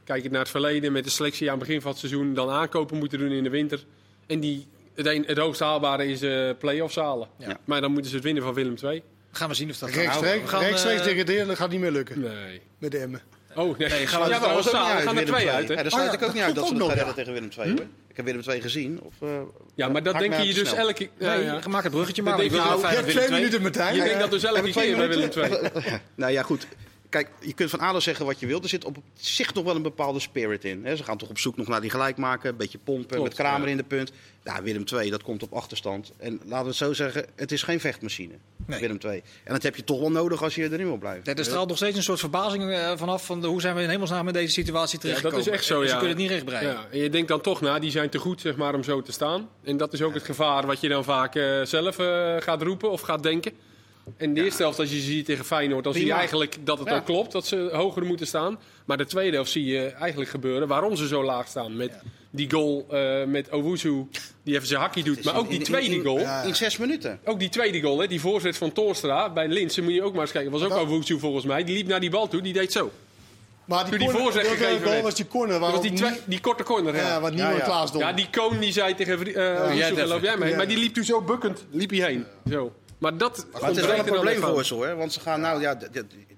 Kijk naar het verleden met de selectie aan het begin van het seizoen. Dan aankopen moeten doen in de winter. En die, het, een, het hoogst haalbare is eh play-offs halen. Ja. Maar dan moeten ze het winnen van Willem II. gaan we zien of dat gaat. Rechtstreeks, We gaan, rechtstreeks eh, degraderen, dat gaat niet meer lukken Nee. met de Emmen. Oh, nee. Nee, gaan we- ja, we gaan uit, er Willem twee II. uit, hè? Ja, daar Oh sluit ja, ik ook niet uit dat ze nog redden tegen Willem II. hoor. Ik heb Willem II gezien. Of, eh, Ja, maar dat denken je dus snel. elke... Ja, Nee, ja. maak het bruggetje maar. Dat denk ik wil nou, Je hebt twee minuten, Martijn. Je denkt dat dus elke ik keer bij Willem minuten? II. nou ja, goed. Kijk, je kunt van ADO zeggen wat je wilt. Er zit op zich nog wel een bepaalde spirit in. Hè. Ze gaan toch op zoek nog naar die gelijkmaken. Een beetje pompen Klopt, met Kramer ja. in de punt. Ja, Willem II, dat komt op achterstand. En laten we het zo zeggen, het is geen vechtmachine. Nee. Willem II. En dat heb je toch wel nodig als je erin wil blijven. Ja, Er straalt nog steeds een soort verbazing eh, vanaf van de, hoe zijn we in hemelsnaam met deze situatie Ja, terechtgekomen. dat is echt zo, En ja. Ze kunnen het niet rechtbreien. Ja, en je denkt dan toch na, die zijn te goed zeg maar, om zo te staan. En dat is ook het gevaar wat je dan vaak eh, zelf eh, gaat roepen of gaat denken. En de eerste helft, als je ze ziet tegen Feyenoord, dan zie je eigenlijk dat het Ja. ook klopt, dat ze hoger moeten staan. Maar de tweede helft zie je eigenlijk gebeuren waarom ze zo laag staan. Met die goal eh, met Owusu, die even zijn hakkie doet. Maar ook die In- in- tweede in- goal. In zes minuten. Ook die tweede goal, hè, die voorzet van Toornstra bij Linsen, moet je ook maar eens kijken. was ook Owusu volgens mij. Die liep naar die bal toe, die deed zo. Maar Toen die, die corner, gegeven goal was die corner. Dat was die, twee- die korte corner. ja, Ja, wat niemand ja. Klaas ja, die Koon die zei tegen eh jij het loop jij mee. Ja. Maar die liep toen zo bukkend, liep hij heen. Zo. Maar dat Maar het is wel een probleem voor ze hoor. Want ze gaan nou, ja,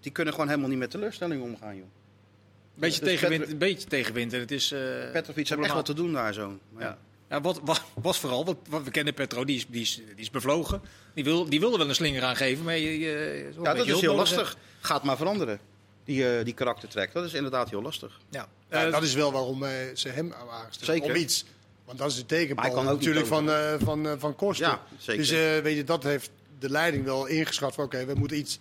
die kunnen gewoon helemaal niet met teleurstelling omgaan, joh. Beetje, Dus tegenwind, een beetje tegenwind. En het is, eh, Petrovic heeft echt wat te doen daar zo. Maar ja. Ja. Wat, wat, wat vooral, wat, wat we kennen Petro, die is, die is, die is bevlogen. Die, wil, die wilde wel een slinger aangeven, maar je, een Ja, dat is heel lastig. Gaat maar veranderen, die, eh die karaktertrek. Dat is inderdaad heel lastig. Ja, Ja. Eh, dat is wel waarom eh, ze hem. Zeker. Om iets. Want dat is de Maar hij tegenpol kan ook natuurlijk van, eh van, eh, van Kosten. Ja, zeker. Dus eh, weet je, dat heeft de leiding wel ingeschat van oké, we moeten iets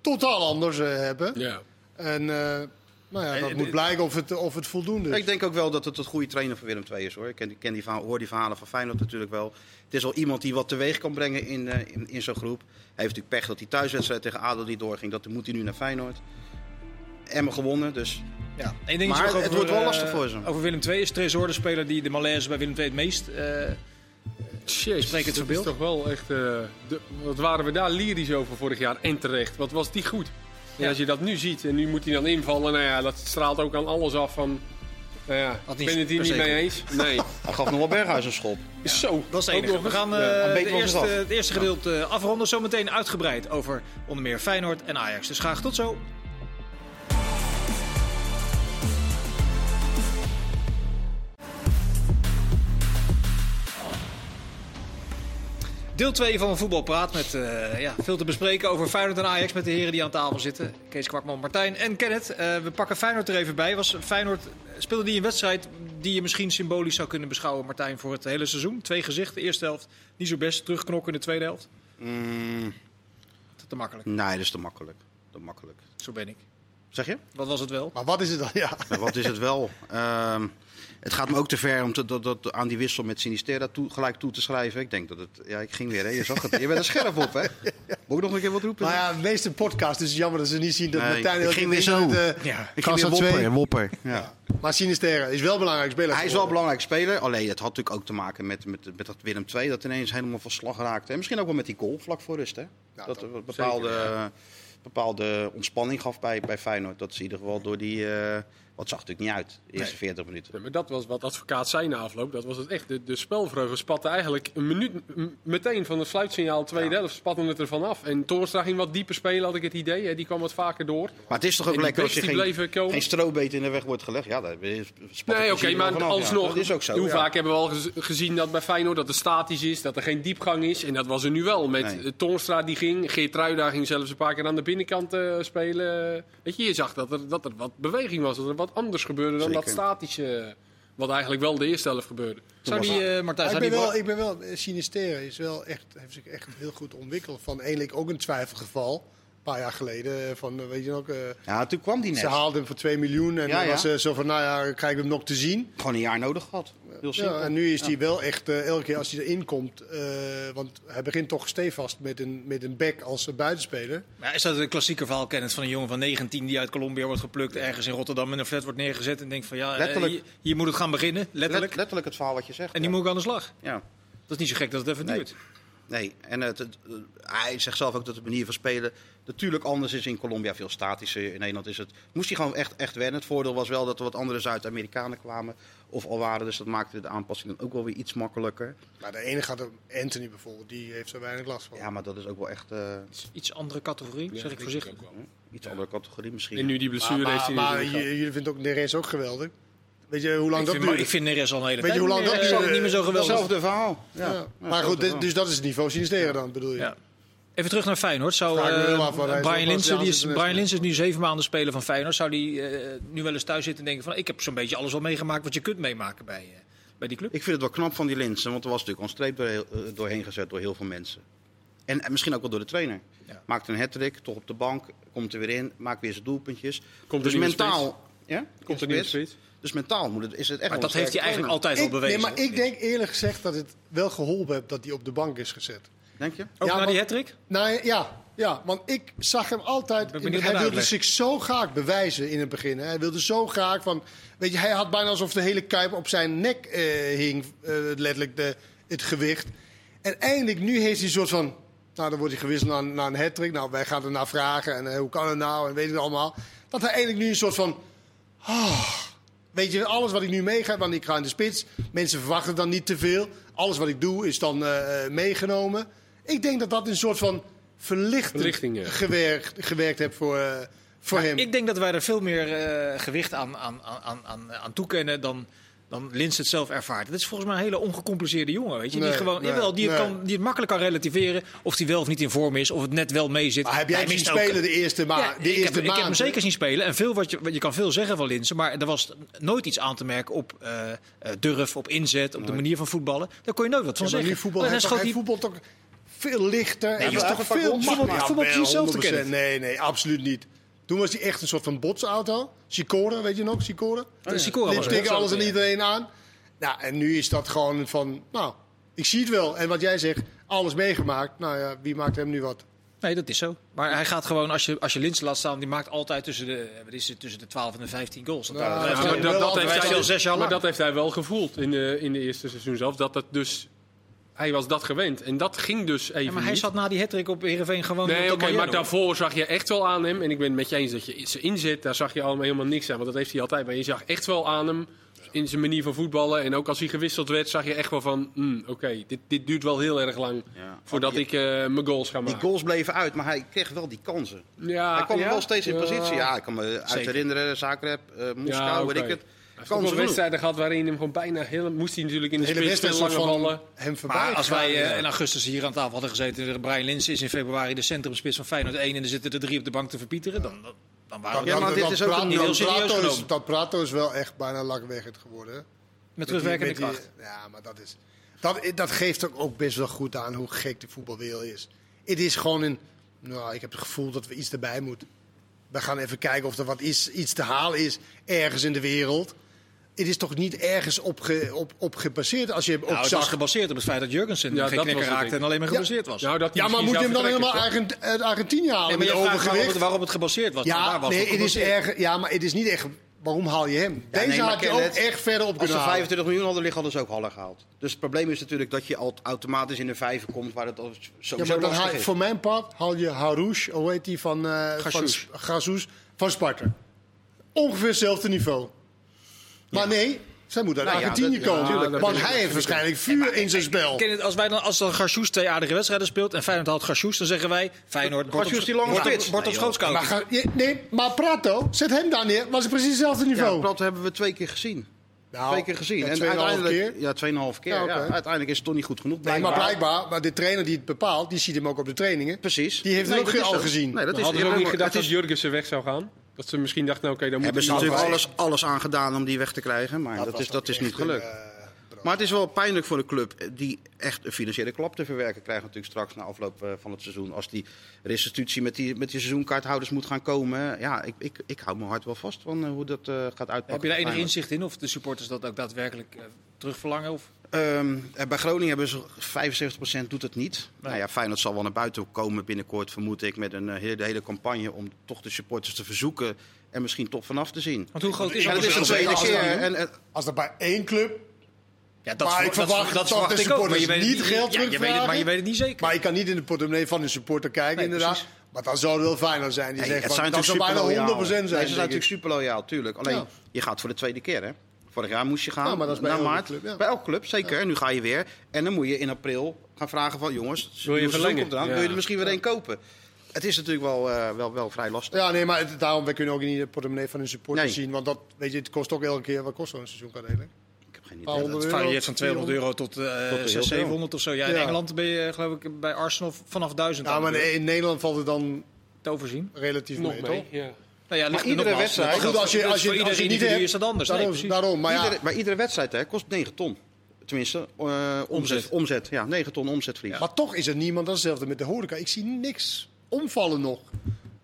totaal anders eh, hebben. Ja. En eh, nou ja, dat moet blijken of het, of het voldoende is. Ik denk ook wel dat het een goede trainer voor Willem II is hoor. Ik ken, ken die hoor die verhalen van Feyenoord natuurlijk wel. Het is wel iemand die wat teweeg kan brengen in, eh, in, in zo'n groep. Hij heeft natuurlijk pech dat die thuiswedstrijd tegen ADO niet doorging. Dat moet hij nu naar Feyenoord. Emmen gewonnen, dus Ja. Maar het over, wordt wel lastig voor ze. Over Willem II is Tresor de speler die de malaise bij Willem II het meest... Jezus, Spreek het dat is toch wel echt... eh, de- wat waren we daar lyrisch over vorig jaar en terecht. Wat was die goed. En Ja. als je dat nu ziet en nu moet hij dan invallen, nou ja, dat straalt ook aan alles af van... Nou ja, ik niet ben het hier niet mee eens. Nee. hij gaf nog wel Berghuis een schop. Zo, dat is het nog We gaan eh, Ja, de eerste, het eerste gedeelte eh, afronden. Zometeen uitgebreid over onder meer Feyenoord en Ajax. Dus graag tot zo. Deel 2 van Voetbal Praat met eh, ja, veel te bespreken over Feyenoord en Ajax met de heren die aan tafel zitten. Kees Kwakman, Martijn en Kenneth. Eh, we pakken Feyenoord er even bij. Was Feyenoord, speelde die een wedstrijd die je misschien symbolisch zou kunnen beschouwen, Martijn, voor het hele seizoen? Twee gezichten, eerste helft niet zo best, terugknokken in de tweede helft. Mm, Te makkelijk, nee, dat is te makkelijk. Te makkelijk. zo ben ik. Zeg je? Wat was het wel? Maar wat is het dan? Ja. Nou, wat is het wel? Ehm, het gaat me ook te ver om te, dat, dat, aan die wissel met Sinistera toe, gelijk toe te schrijven. Ik denk dat het... Ja, ik ging weer, hè. Je zag het. Je bent er scherp op, hè? Moet ik nog een keer wat roepen? Maar ja, de meeste podcasts is het jammer dat ze niet zien dat Nee, Martijn... ik ging weer zo. eh, Ja. ik ging weer wopper. Ja. Maar Sinisterra is wel belangrijk speler. Hij is wel een belangrijk speler. Alleen het had natuurlijk ook te maken met, met, met dat Willem II dat ineens helemaal van slag raakte. En misschien ook wel met die goal vlak voor rust. Hè? Ja, dat bepaalde, Zeker, bepaalde ontspanning gaf bij, bij Feyenoord. Dat is in ieder geval door die... wat zag natuurlijk niet uit, de eerste 40 minuten. Ja, maar dat was wat advocaat zei na afloop. Dat was het echt. De, de spelvreugde spatte eigenlijk een minuut meteen van het fluitsignaal tweede helft spatte het er vanaf. En Toornstra ging wat dieper spelen, had ik het idee. Hè. Die kwam wat vaker door. Maar het is toch ook lekker als je geen, komen. geen strobeet in de weg wordt gelegd. Ja, daar is- Nee, oké, maar vanaf, alsnog. Ja. Dat is ook zo. Hoe ja. vaak hebben we al gez- gezien dat bij Feyenoord dat het statisch is, dat er geen diepgang is. En dat was er nu wel. Met Nee. die ging, Geert Ruida ging zelfs een paar keer aan de binnenkant eh, spelen. Weet je, je zag dat er, dat er wat beweging was, dat er wat anders gebeurde dan dat statische. Wat eigenlijk wel de eerste helft gebeurde. Zou die, eh, Martijn, Maar zou ik die ben wel, ik ben wel eh, Sinisterra is wel echt, heeft zich echt heel goed ontwikkeld. Van eigenlijk ook een twijfelgeval. Een paar jaar geleden. eh, Van, eh, weet je nog, eh, Ja, toen kwam die net. ze haalden hem voor 2 miljoen. En Ja, dan ja. was ze zo van, nou ja, krijgen we hem nog te zien. Gewoon een jaar nodig gehad. Heel simpel. Ja, en nu is hij wel echt, elke keer als hij erin komt. eh, want hij begint toch stevast met een, met een back als buitenspeler. Maar is dat een klassieker verhaal, Kenneth, van een jongen van 19 die uit Colombia wordt geplukt, ergens in Rotterdam in een flat wordt neergezet en denkt van ja, Letterlijk. hier, hier moet het gaan beginnen, letterlijk. Let- letterlijk het verhaal wat je zegt. En die ja. moet ik aan de slag. Ja. Dat is niet zo gek dat het even Nee. duurt. Nee, en het, het- hij zegt zelf ook dat de manier van spelen natuurlijk anders is in Colombia, veel statischer. In Nederland is het, moest hij gewoon echt, echt wennen. Het voordeel was wel dat er wat andere Zuid-Amerikanen kwamen of al waren, dus dat maakte de aanpassing dan ook wel weer iets makkelijker. Maar de ene gaat, er- Anthony bijvoorbeeld, die heeft er weinig last van. Ja, maar dat is ook wel echt eh, Iets andere categorie, zeg ik voorzichtig. iets andere categorie misschien. En nu die maar blessure heeft maar, hij maar jullie vinden ook Neres ook geweldig. Weet je hoe lang Ik dat vind, duurt? ik vind Neres al een hele Weet je tijd hoe lang niet dat duurt? niet meer zo geweldig. Hetzelfde verhaal. Ja. Maar goed, dus dat is het niveau Sinisteren dan, bedoel je? Ja. Even terug naar Feyenoord. Zou, eh, is Brian, Linsen, die is, Brian Linsen is nu zeven maanden speler van Feyenoord. Zou die eh, nu wel eens thuis zitten en denken van... ik heb zo'n beetje alles wel meegemaakt wat je kunt meemaken bij, eh, bij die club? Ik vind het wel knap van die Linsen, want er was natuurlijk al een streep door, eh, doorheen gezet door heel veel mensen. En, en misschien ook wel door de trainer. Ja. Maakt een hat toch op de bank, komt er weer in, maakt weer zijn doelpuntjes. Komt dus de mentaal. Ja? Komt er niet. Dus mentaal moet het, is het echt Maar dat heeft hij eigenlijk altijd Ik, wel nee, bewezen. maar ik denk eerlijk gezegd dat het wel geholpen heeft dat hij op de bank is gezet. Denk je? Ook Ja, naar die hat Nou ja, ja, want ik zag hem altijd. hij wilde uitleg. zich zo graag bewijzen in het begin. Hè. Hij wilde zo graag van. Weet je, hij had bijna alsof de hele kuip op zijn nek eh, hing, eh, letterlijk de, het gewicht. En eindelijk nu heeft hij een soort van. Nou, dan wordt hij gewisseld naar, naar een hat Nou, wij gaan er naar vragen. En eh, hoe kan het nou? En weet ik allemaal. Dat hij eindelijk nu een soort van. Ah, weet je, alles wat ik nu meega, want ik ga in de spits. Mensen verwachten dan niet te veel. Alles wat ik doe is dan eh, eh, meegenomen. Ik denk dat dat een soort van verlichting, gewerkt, gewerkt heeft voor, eh, voor hem. Ik denk dat wij er veel meer eh, gewicht aan, aan, aan, aan, aan toekennen dan, dan Lins het zelf ervaart. Het is volgens mij een hele ongecompliceerde jongen, weet je. die, Nee, gewoon, nee, jawel, die, nee. kan, die het makkelijk kan relativeren of hij wel of niet in vorm is, of het net wel mee zit. maar heb jij Hij hem zien spelen de eerste, ma Ja, de ik, eerste heb, ik heb hem maand? zeker zien spelen. En veel wat je, je kan veel zeggen van Linsen, maar er was nooit iets aan te merken op eh, durf, op inzet, op de manier van voetballen. Daar kon je nooit wat van Ja, maar zeggen. nu voetbal, Maar hij, hij- voetbalt toch veel lichter. Nee, is hij toch veel voetbal- voetbalt Ja, jezelf te 100%. kennen. Nee, nee, absoluut niet. Toen was hij echt een soort van botsauto. Sicora, weet je nog? Sicora? Was tegen alles en iedereen aan. Nou, en nu is dat gewoon van, nou, ik zie het wel. En wat jij zegt, alles meegemaakt. Nou ja, wie maakt hem nu wat? Nee, dat is zo. Maar hij gaat gewoon, als je, als je Linsen laat staan, die maakt altijd tussen de, wat is het, tussen de 12 en de 15 goals. Dat Ja, maar dat, dat, heeft hij, al zes jaar maar lang. dat heeft hij wel gevoeld in de, in de eerste seizoen zelf. Dat het dus, hij was dat gewend. En dat ging dus even Ja, maar hij niet. zat na die hat op Heerenveen gewoon Nee, oké, maar daarvoor zag je echt wel aan hem. En ik ben het met je eens dat je ze inzet, daar zag je allemaal helemaal niks aan. Want dat heeft hij altijd. Maar je zag echt wel aan hem in zijn manier van voetballen. En ook als hij gewisseld werd, zag je echt wel van... hmm, oké, dit, dit duurt wel heel erg lang Ja. voordat Ja. ik eh, mijn goals ga Die maken. goals bleven uit, maar hij kreeg wel die kansen. Ja, hij kwam ja? wel steeds in Ja. positie. Ja, ik kan me uit Zeker. herinneren, Zagreb, eh Moskou, Ja, oké. weet ik het. Hij heeft ook wedstrijden gehad waarin hij hem gewoon bijna heel... Moest hij natuurlijk in de, De hele spits lange ballen. hem voorbij. Maar als wij eh, ja. in augustus hier aan tafel hadden gezeten, Brian Linsen is in februari de centrumspits van Feyenoord 1 en er zitten er drie op de bank te verpieteren, dan, dan, waren we Ja, maar dit is ook een- heel serieus Prato is, dat Prato is wel echt bijna lakweggend geworden. met terugwerkende Met die- kracht. Ja, maar dat, is, dat, dat geeft ook, ook best wel goed aan hoe gek de voetbalwereld is. Het is gewoon een... Nou, ik heb het gevoel dat we iets erbij moeten. We gaan even kijken of er wat is, iets te halen is ergens in de wereld. Het is toch niet ergens op, ge- op, op gebaseerd als je op Nou, het zag... was gebaseerd op het feit dat Jurgensen Ja, geen knikker raakte en alleen maar Ja. gebaseerd was. Nou, dat ja, maar moet je hem dan helemaal Argent- uit Argentinië halen Nee, maar met je vraagt waarom overgewicht? het, waarom het gebaseerd was. Ja, daar was nee, het het is erg, ja, maar het is niet echt... Waarom haal je hem? Ja, Deze nee, had je ook het. echt verder op Als kunnen ze halen. 25 miljoen hadden liggen, hadden ze ook Haller gehaald. Dus het probleem is natuurlijk dat je al automatisch in de vijver komt waar het al sowieso Ja, maar dan haal, lastig je- is. voor mijn part haal je Harouche, hoe heet die van, eh van van Sparta. Ongeveer hetzelfde niveau. Maar nee, zij moet uit Nou ja, Argentinië dat- komen. dat want hij heeft waarschijnlijk vuur in zijn spel. Ken je het, als, wij dan, als dan Garsjoes twee aardige wedstrijden speelt en Feyenoord haalt Garsjoes, dan zeggen wij Feyenoord wordt Garsjoes op, die lange wordt op, wordt op. Maar, nee, maar Prato, zet hem daar neer, was het precies hetzelfde Ja, niveau. dat hebben we twee keer gezien. Nou, twee keer gezien. ja, en uiteindelijk, keer. Ja, tweeënhalve keer. Ja, uiteindelijk is het toch niet goed genoeg. Nee, maar blijkbaar, maar de trainer die het bepaalt, die ziet hem ook op de trainingen. Precies. Die heeft Nee, het ook dat is al gezien. Nee, dat is, Hadden ze ook niet gedacht dat is- Jurgensen weg zou gaan? Dat ze misschien dachten, oké, dan moet Hebben ze natuurlijk alles, alles aan gedaan om die weg te krijgen, maar dat, is, dat is niet een, gelukt. eh, Maar het is wel pijnlijk voor de club die echt een financiële klap te verwerken krijgt natuurlijk straks na afloop eh, van het seizoen. Als die restitutie met die, met die seizoenkaarthouders moet gaan komen. Ja, ik, ik, ik hou mijn hart wel vast van eh, hoe dat eh, gaat uitpakken. Heb je daar enig inzicht in of de supporters dat ook daadwerkelijk eh, terugverlangen? Of? Ehm, eh, bij Groningen hebben ze 75% doet het niet. Nou ja, Feyenoord zal wel naar buiten komen binnenkort, vermoed ik, met een eh, hele, hele campagne om toch de supporters te verzoeken en misschien toch vanaf te zien. Want hoe groot is Ja, het dat is de tweede zeker keer. als dat- En, en- Als er bij één club Ja, dat, Maar ik dat, verwacht dat, dat verwacht de ik ook. Maar je weet supporters het niet geld ja, je weet het, terugvragen. Maar je weet het niet zeker. Maar ik kan niet in de portemonnee van een supporter kijken, Nee, inderdaad. precies. Maar dan zou het wel fijner zijn. Die Nee, zegt het van, zijn dat zou bijna super 100% loyaal. zijn. Nee, ze zijn natuurlijk super loyaal, tuurlijk. Alleen, Ja. je gaat voor de tweede keer, hè? Vorig jaar moest je gaan, Ja, maar dat is bij elke maart. club, ja. Bij elke club, zeker. En nu ga je weer. En dan moet je in april gaan vragen van... jongens, Wil je verlengen? wil je er misschien weer één kopen? Het is natuurlijk wel, eh, wel, wel vrij lastig. Ja, nee, maar het- daarom we kunnen ook niet de portemonnee van een supporter Nee. zien. Want dat, weet je, het kost ook elke keer, wat kost zo'n seizoenkaart eigenlijk? Ik heb geen Paar idee. Het varieert van 200 euro tot, eh Tot heel 600, 700 of zo. Ja, in Ja. Engeland ben je geloof ik bij Arsenal vanaf 1000 Ja, maar in Nederland valt het dan te overzien. relatief Nog mee, mee. toch? Ja. Nou ja, ligt er iedere nogmaals, wedstrijd- dat Goed, als je, als je, voor als je niet hebt- is dat anders. Nee, Daarom, precies. daarom, maar ja, iedere, maar iedere wedstrijd hè, kost 9 ton. Tenminste, eh, omzet. Omzet. omzet. Ja, 9 ton omzetverlies. maar toch is er niemand, dat is hetzelfde met de horeca. Ik zie niks omvallen nog.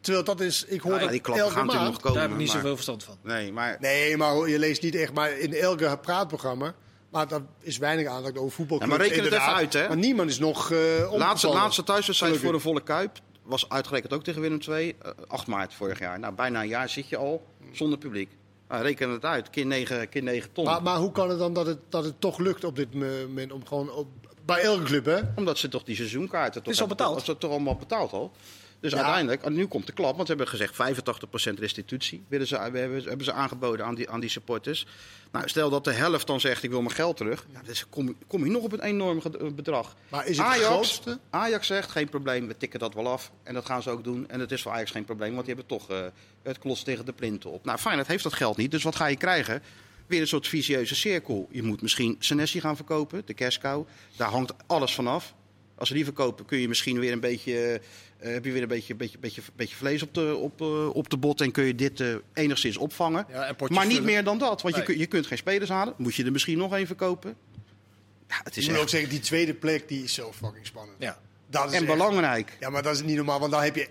Terwijl dat is, ik hoor Nou ja, dat die klappen elke gaan natuurlijk maand. nog komen. Daar heb ik niet maar- zoveel verstand van. Nee, maar Nee, maar je leest niet echt, maar in elke praatprogramma. Maar daar is weinig aandacht over voetbal. Ja, maar reken het even uit, hè. Maar niemand is nog eh laatste, omgevallen. laatste thuiswedstrijd voor de volle kuip was uitgerekend ook tegen Willem II. eh, 8 maart vorig jaar. Nou, bijna een jaar zit je al zonder publiek. Nou, reken het uit. Keer 9, keer 9 ton. Maar, maar hoe kan het dan dat het, dat het toch lukt op dit moment om gewoon op, bij elke club, hè? Omdat ze toch die seizoenkaarten... Toch is al hebben- betaald. Dat is toch allemaal betaald al. Dus Ja. uiteindelijk, en nu komt de klap, want ze hebben gezegd 85% restitutie willen ze, hebben, hebben ze aangeboden aan die, aan die supporters. Nou, stel dat de helft dan zegt ik wil mijn geld terug, ja, dus kom, kom je nog op een enorm eh, bedrag. Maar is het het Ajax, grootste? Ajax zegt geen probleem, we tikken dat wel af. En dat gaan ze ook doen. En het is voor Ajax geen probleem, want die hebben toch eh, het klos tegen de plinten op. Nou, Feyenoord heeft dat geld niet, dus wat ga je krijgen? Weer een soort vicieuze cirkel. Je moet misschien Senesi gaan verkopen, de kerstkou. Daar hangt alles vanaf. Als ze die verkopen, kun je misschien weer een beetje, eh, heb je weer een beetje, beetje, beetje, beetje vlees op de, op, eh, op de bot. En kun je dit eh, enigszins opvangen. Ja, maar niet meer dan dat. Want Nee. je, kun- je kunt geen spelers halen. Moet je er misschien nog één verkopen? Ja, het Ik is moet ook zeggen, die tweede plek die is zo fucking spannend. Ja. Dat is En echt- belangrijk. Ja, maar dat is niet normaal, want dan heb je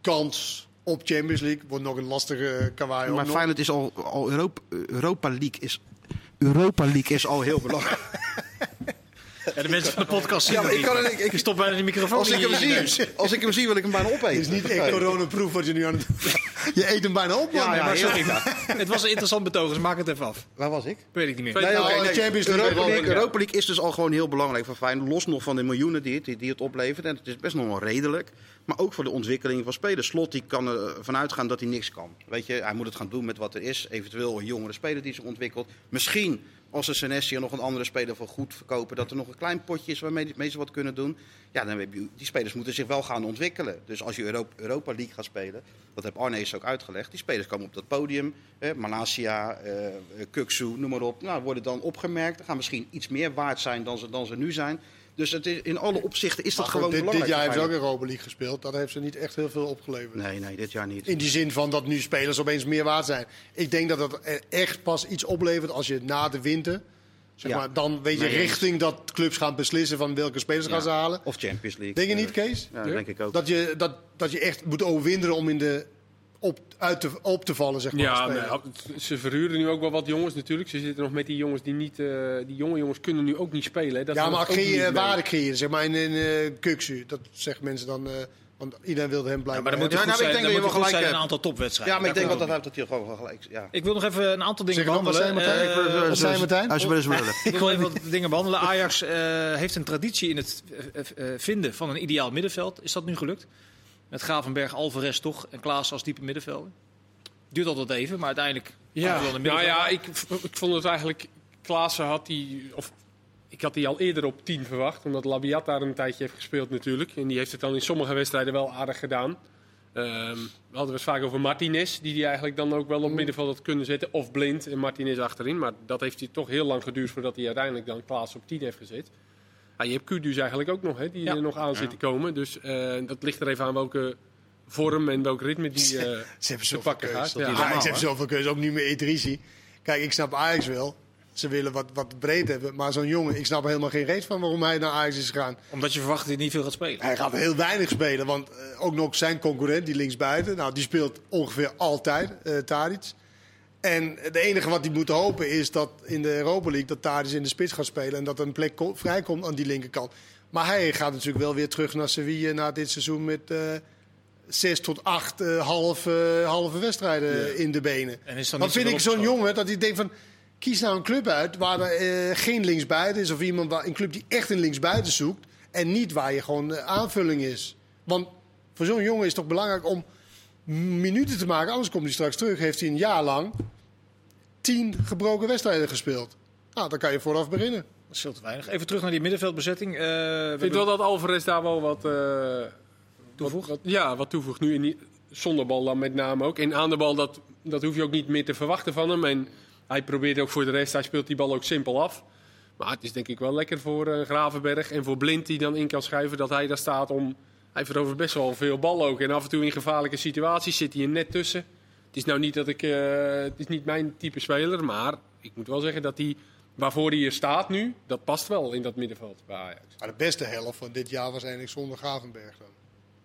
kans op Champions League. Wordt nog een lastige kawaii Maar. Feyenoord is al, al Europa, Europa League is... Europa League is al heel belangrijk. Ja, de mensen van de podcast zien Ja, ik kan- ik- ik- je stopt bijna die microfoon Als ik, hem zie, als ik hem zie, wil ik hem bijna opeten. Het is niet echt coronaproof wat je nu aan het doen Je eet hem bijna op, man. Ja, ja, Maar heel- sorry, het was een interessant betoog, dus maak het even af. Waar was ik? Weet ik niet meer. Nee, oké, de nee. Champions League Europa, League. Europa League is dus al gewoon heel belangrijk voor Feyenoord. Los nog van de miljoenen die het, die, die het oplevert. En het is best nog wel redelijk. Maar ook voor de ontwikkeling van spelers. Slot die kan ervan uitgaan dat hij niks kan. Weet je, hij moet het gaan doen met wat er is. Eventueel een jongere speler die zich ontwikkelt. Misschien als ze Senesi en nog een andere speler voor goed verkopen. Dat er nog een klein potje is waarmee ze wat kunnen doen. Ja, dan heb die spelers moeten zich wel gaan ontwikkelen. Dus als je Europa, Europa League gaat spelen. Dat heb Arnees ook uitgelegd. Die spelers komen op dat podium. Eh, Malasia, eh Kuksu, noem maar op. Nou, worden dan opgemerkt. Gaan misschien iets meer waard zijn dan ze, dan ze nu zijn. Dus het is, in alle opzichten is dat Maar gewoon dit, dit belangrijk. jaar heeft ze ook Feyenoord. Europa League gespeeld. Dat heeft ze niet echt heel veel opgeleverd. Nee, nee, dit jaar niet. In die zin van dat nu spelers opeens meer waard zijn. Ik denk dat dat er echt pas iets oplevert als je na de winter... Zeg Ja. maar, dan weet je Nee, richting dat clubs gaan beslissen van welke spelers gaan ze halen. Of Champions League. Denk je niet, Kees? Ja, dat denk ik ook. Dat je, dat, dat je echt moet overwinteren om in de, op, uit te, op te vallen, zeg maar. Ja, ze verhuren nu ook wel wat jongens natuurlijk. Ze zitten nog met die jongens die niet... eh, die jonge jongens kunnen nu ook niet spelen. hè. Dat ja, maar creëren, waarde creëren, zeg maar in, in eh Kuksu. Dat zeggen mensen dan, eh, want iedereen wilde hem Ja, blijven. maar dan moet Ja, goed nou, ik zijn, denk dan dat je wel gelijk zijn een aantal topwedstrijden. ja, maar ik denk dat komt dat, hij gewoon gelijk ja. Ik wil nog even een aantal dingen behandelen. wat zei Martijn? Als je wel eens willen. Ik wil even wat dingen behandelen. Ajax eh, heeft een traditie in het eh, eh, vinden van een ideaal middenveld. Is dat nu gelukt? Met Gravenberg, Alvarez toch en Klaas als diepe middenvelder. Duurt altijd even, maar uiteindelijk... Ja, nou ja, ik, ik vond het eigenlijk... Klaassen had die... Of, ik had die al eerder op 10 verwacht. Omdat Labiat daar een tijdje heeft gespeeld natuurlijk. En die heeft het dan in sommige wedstrijden wel aardig gedaan. Ehm, we hadden het vaak over Martinez. Die die eigenlijk dan ook wel op middenveld had kunnen zetten. Of Blind en Martinez achterin. Maar dat heeft hij toch heel lang geduurd voordat hij uiteindelijk dan Klaas op 10 heeft gezet. Je hebt Kudus eigenlijk ook nog, hè, die Ja. er nog aan zit te komen. Dus eh, dat ligt er even aan welke vorm en welk ritme die eh Ze hebben te zoveel pakken gaat. Ja. Ajax normaal, heeft zoveel keuze, ook nu met Idrissi. Kijk, ik snap Ajax wel. Ze willen wat, wat breed hebben. Maar zo'n jongen, ik snap er helemaal geen reet van waarom hij naar Ajax is gegaan. Omdat je verwacht dat hij niet veel gaat spelen. Hij gaat heel weinig spelen. Want eh, ook nog zijn concurrent, die linksbuiten. Nou, die speelt ongeveer altijd, eh Tadic. En het enige wat hij moet hopen is dat in de Europa League... dat Tadic in de spits gaat spelen. En dat er een plek ko- vrijkomt aan die linkerkant. Maar hij gaat natuurlijk wel weer terug naar Sevilla na dit seizoen... met eh, zes tot acht eh, halve, halve wedstrijden in de benen. En is dan vind ik zo'n jongen dat hij denkt van... kies nou een club uit waar er eh, geen linksbuiten is. Of iemand waar, een club die echt een linksbuiten zoekt. En niet waar je gewoon aanvulling is. Want voor zo'n jongen is het toch belangrijk om minuten te maken. Anders komt hij straks terug. Heeft hij een jaar lang tien gebroken wedstrijden gespeeld. Nou, dan kan je vooraf beginnen. Dat is veel te weinig. Even terug naar die middenveldbezetting. Eh, we Ik vind wel dat Alvarez daar wel wat, eh, Toevoegt? wat- ja, wat toevoegt. Nu in die, zonder bal dan met name ook. En aan de bal, dat, dat hoef je ook niet meer te verwachten van hem. En hij probeert ook voor de rest, hij speelt die bal ook simpel af. Maar het is denk ik wel lekker voor eh, Gravenberg en voor Blind die dan in kan schuiven dat hij daar staat om... Hij verovert best wel veel bal ook. En af en toe in gevaarlijke situaties zit hij er net tussen. Het is nou niet dat ik... eh, het is niet mijn type speler, maar ik moet wel zeggen dat hij... Waarvoor hij hier staat nu, dat past wel in dat middenveld bij Ajax. Maar de beste helft van dit jaar was eigenlijk zonder Gravenberg dan.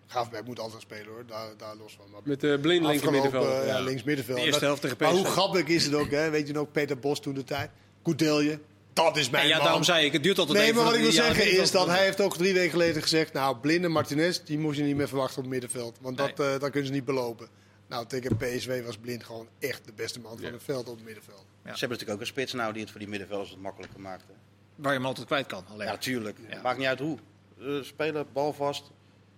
Gravenberg moet altijd spelen hoor, daar, daar los van. Maar Met de blind linker afgelopen, middenveld. eh, ja, ja. links middenveld. De eerste helft tegen Maar hoe grappig is het ook, hè? weet je nog, Peter Bos toen de tijd. Goedelje, dat is mijn ja, man. daarom zei ik, het duurt altijd Nee, even. maar wat ik wil zeggen is dat hij heeft ook drie weken geleden gezegd... nou, Blinde Martinez, die moest je niet meer verwachten op het middenveld. Want dat, eh, dat kunnen ze niet belopen. Nou, tegen PSV was Blind gewoon echt de beste man van het veld op het middenveld. Ze hebben natuurlijk ook een spits nou die het voor die middenvelders wat makkelijker maakt. hè. Waar je hem altijd kwijt kan. Alleen. Ja, natuurlijk. Ja. Maakt niet uit hoe. Eh, spelen, bal vast.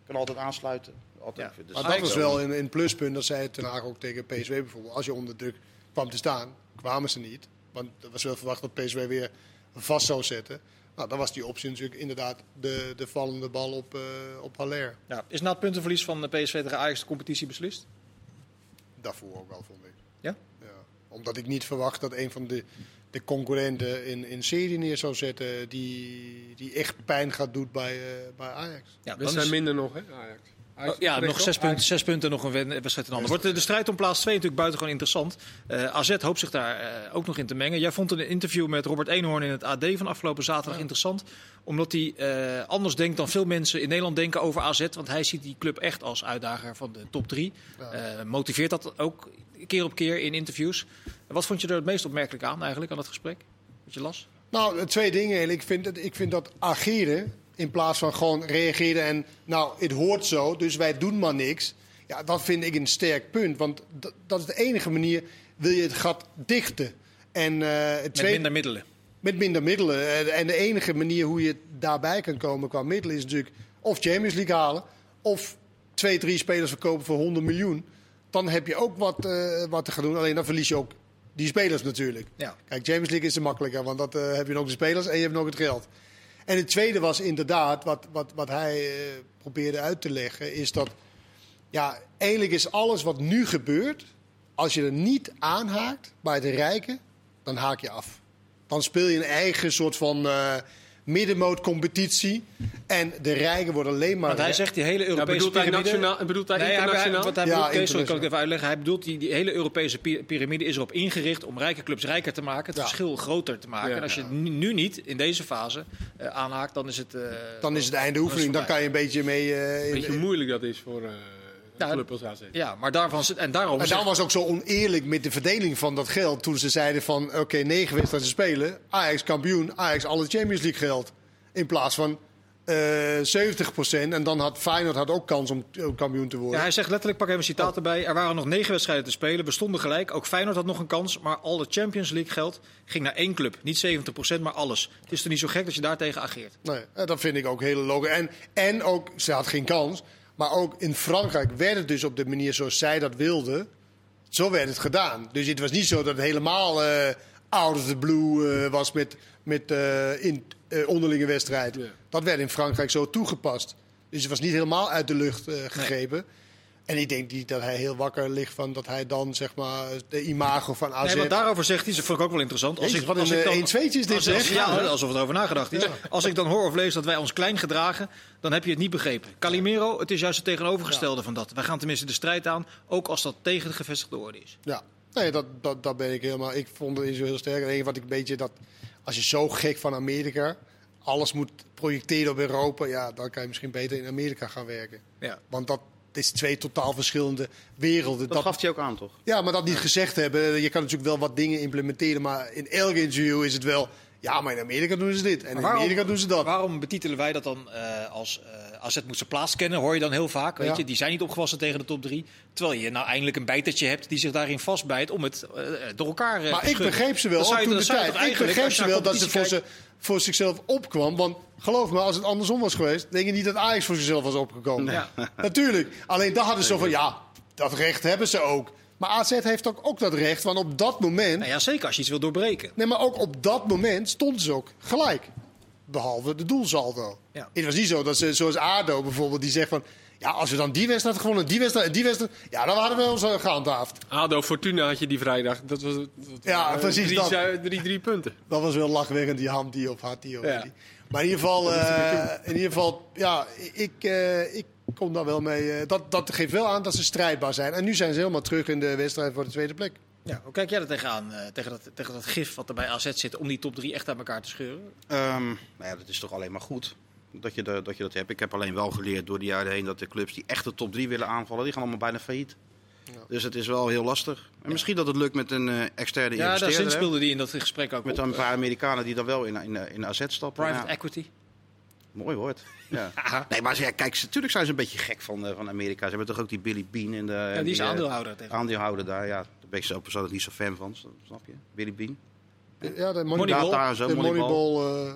Kan altijd aansluiten. Altijd. Ja. Dus Maar dat was wel een, een pluspunt, dat zei Ten Hag ook tegen PSV bijvoorbeeld. Als je onder druk kwam te staan, kwamen ze niet. Want er was wel verwacht dat PSV weer vast zou zetten. Nou, dan was die optie natuurlijk inderdaad de, de vallende bal op, eh op Haller. Ja, is na het puntenverlies van de PSV tegen Ajax de competitie beslist? Daarvoor ook wel, vond ik. Ja? Ja. Omdat ik niet verwacht dat een van de, de concurrenten in, in serie neer zou zetten die, die echt pijn gaat doen bij, eh, bij Ajax. Ja, We zijn minder nog, hè, Ajax. Oh, ja, nog zes punten, zes punten, nog een wedstrijd in handen. Wordt de, strijd om plaats 2 natuurlijk buitengewoon interessant. Eh AZ hoopt zich daar eh, ook nog in te mengen. Jij vond een interview met Robert Eenhoorn in het AD van afgelopen zaterdag interessant. Omdat hij eh, anders denkt dan veel mensen in Nederland denken over AZ. Want hij ziet die club echt als uitdager van de top 3. motiveert dat ook keer op keer in interviews. Wat vond je er het meest opmerkelijk aan eigenlijk, aan dat gesprek? Wat je las? Nou, twee dingen. Ik vind, ik vind dat ageren in plaats van gewoon reageren en nou, het hoort zo, dus wij doen maar niks. Ja, dat vind ik een sterk punt, want dat, dat is de enige manier wil je het gat dichten. En, eh, het Met minder middelen. met minder middelen. Eh, En de enige manier hoe je daarbij kan komen qua middelen is natuurlijk of Champions League halen of twee, drie spelers verkopen voor 100 miljoen. Dan heb je ook wat, eh, wat te gaan doen. Alleen dan verlies je ook die spelers natuurlijk. Ja. Kijk, Champions League is er makkelijker, want dat heb je nog de spelers en je hebt nog het geld. En het tweede was inderdaad, wat, wat, wat hij eh, probeerde uit te leggen, is dat ja, eigenlijk is alles wat nu gebeurt, als je er niet aanhaakt bij de rijken, dan haak je af. Dan speel je een eigen soort van eh middenmoot competitie. En de rijken worden alleen maar... Want hij zegt die hele Ja, Europese bedoelt hij piramide... nationaal? Bedoelt hij Nee, hij- hij- internationaal? wat hij Ja, bedoelt, sorry, kan ik internationaal. even uitleggen. Hij bedoelt die, die hele Europese pi- piramide is erop ingericht om rijke clubs rijker te maken, het Ja. verschil groter te maken. Ja. en als je het nu niet in deze fase eh, aanhaakt, dan is het. eh, dan is het einde oefening. Dan kan je een beetje mee... eh, in- Weet je hoe moeilijk dat is voor eh club als AZ? Ja, maar daarvan en daarom. En dan was ook zo oneerlijk met de verdeling van dat geld. Toen ze zeiden van, oké, negen wedstrijden spelen. Ajax kampioen, Ajax alle Champions League geld. In plaats van eh 70% En dan had Feyenoord had ook kans om eh, kampioen te worden. Ja, hij zegt letterlijk, pak even een citaat erbij. Er waren nog negen wedstrijden te spelen, bestonden gelijk. Ook Feyenoord had nog een kans, maar al het Champions League geld ging naar één club. Niet 70%, maar alles. Het is toch niet zo gek dat je daartegen ageert? Nee, eh, dat vind ik ook heel logisch. En, en ook, ze had geen kans. Maar ook in Frankrijk werd het dus op de manier zoals zij dat wilde. Zo werd het gedaan. Dus het was niet zo dat het helemaal eh out of the blue eh, was met, met eh, in, onderlinge wedstrijd. Ja. Dat werd in Frankrijk zo toegepast. Dus het was niet helemaal uit de lucht gegrepen. En ik denk niet dat hij heel wakker ligt van dat hij dan zeg maar de imago van AZ... Nee, want daarover zegt hij, dat vond ik ook wel interessant. Als Jezus, ik, wat als een, ik eh, dan- een is dit, zeg. Ja, alsof het over nagedacht is. Als ik dan hoor of lees dat wij ons klein gedragen, dan heb je het niet begrepen. Calimero, het is juist het tegenovergestelde van dat. Wij gaan tenminste de strijd aan, ook als dat tegen de gevestigde orde is. Ja, nee, dat, dat, dat ben ik helemaal. Ik vond het zo heel sterk. Enige wat ik een beetje dat. Als je zo gek van Amerika. alles moet projecteren op Europa. ja, dan kan je misschien beter in Amerika gaan werken. Ja. Want dat is twee totaal verschillende werelden. Dat Dat, gaf hij ook aan, toch? ja, maar dat niet gezegd hebben. Je kan natuurlijk wel wat dingen implementeren. maar in elk interview is het wel. Ja, maar in Amerika doen ze dit. En in waarom- Amerika doen ze dat. Waarom betitelen wij dat dan eh, als eh AZ moet zijn plaats kennen? Hoor je dan heel vaak. Weet Ja. je, die zijn niet opgewassen tegen de top 3. Terwijl je nou eindelijk een bijtertje hebt die zich daarin vastbijt om het eh, door elkaar eh, Maar ik begreep ze wel, Dan toen dan de tijd. Ik begreep ze wel dat ze voor, ze, voor zichzelf opkwam. Want geloof me, als het andersom was geweest, denk je niet dat Ajax voor zichzelf was opgekomen. Ja. Natuurlijk. Alleen daar hadden ze zo van, ja, dat recht hebben ze ook. Maar AZ heeft ook, ook dat recht, want op dat moment... Nou ja, zeker als je iets wil doorbreken. Nee, maar ook op dat moment stonden ze ook gelijk. Behalve de doelsaldo. Ja. Het was niet zo dat ze, zoals ADO bijvoorbeeld, die zegt van... Ja, als we dan die wedstrijd gewonnen, die wedstrijd en die wedstrijd... Ja, dan hadden we ons eh, gehandhaafd. ADO Fortuna had je die vrijdag. Dat was, dat, Ja, eh, precies Drie, dat. drie, drie punten. Dat was wel lachwekkend, die hand die of had die. Of Ja. die. Maar in ieder geval, eh, in ieder geval ja, ik, eh, ik kom daar wel mee. eh, dat, dat geeft wel aan dat ze strijdbaar zijn. En nu zijn ze helemaal terug in de wedstrijd voor de tweede plek. Ja, hoe kijk jij er tegenaan? eh, tegen, dat, tegen dat gif wat er bij AZ zit om die top 3 echt uit elkaar te scheuren? Ehm, nou ja, dat is toch alleen maar goed dat je, de, dat je dat hebt. Ik heb alleen wel geleerd door de jaren heen dat de clubs die echt de top 3 willen aanvallen, die gaan allemaal bijna failliet. Dus het is wel heel lastig. En misschien dat het lukt met een eh, externe Ja, daar investeerder. speelde die in dat gesprek ook Met op. een paar Amerikanen die dan wel in, in, in AZ stappen. Private Ja, equity. mooi woord. Ja. Nee, maar ze- ja, kijk, natuurlijk zijn ze een beetje gek van, eh, van Amerika. Ze hebben toch ook die Billy Bean in de... Ja, die is eh, aandeelhouder tegen. Aandeelhouder daar, ja. Daar ben ik zelf persoonlijk niet zo fan van, snap je? Billy Bean. Ja, de Moneyball. Zo, de Moneyball. Moneyball eh,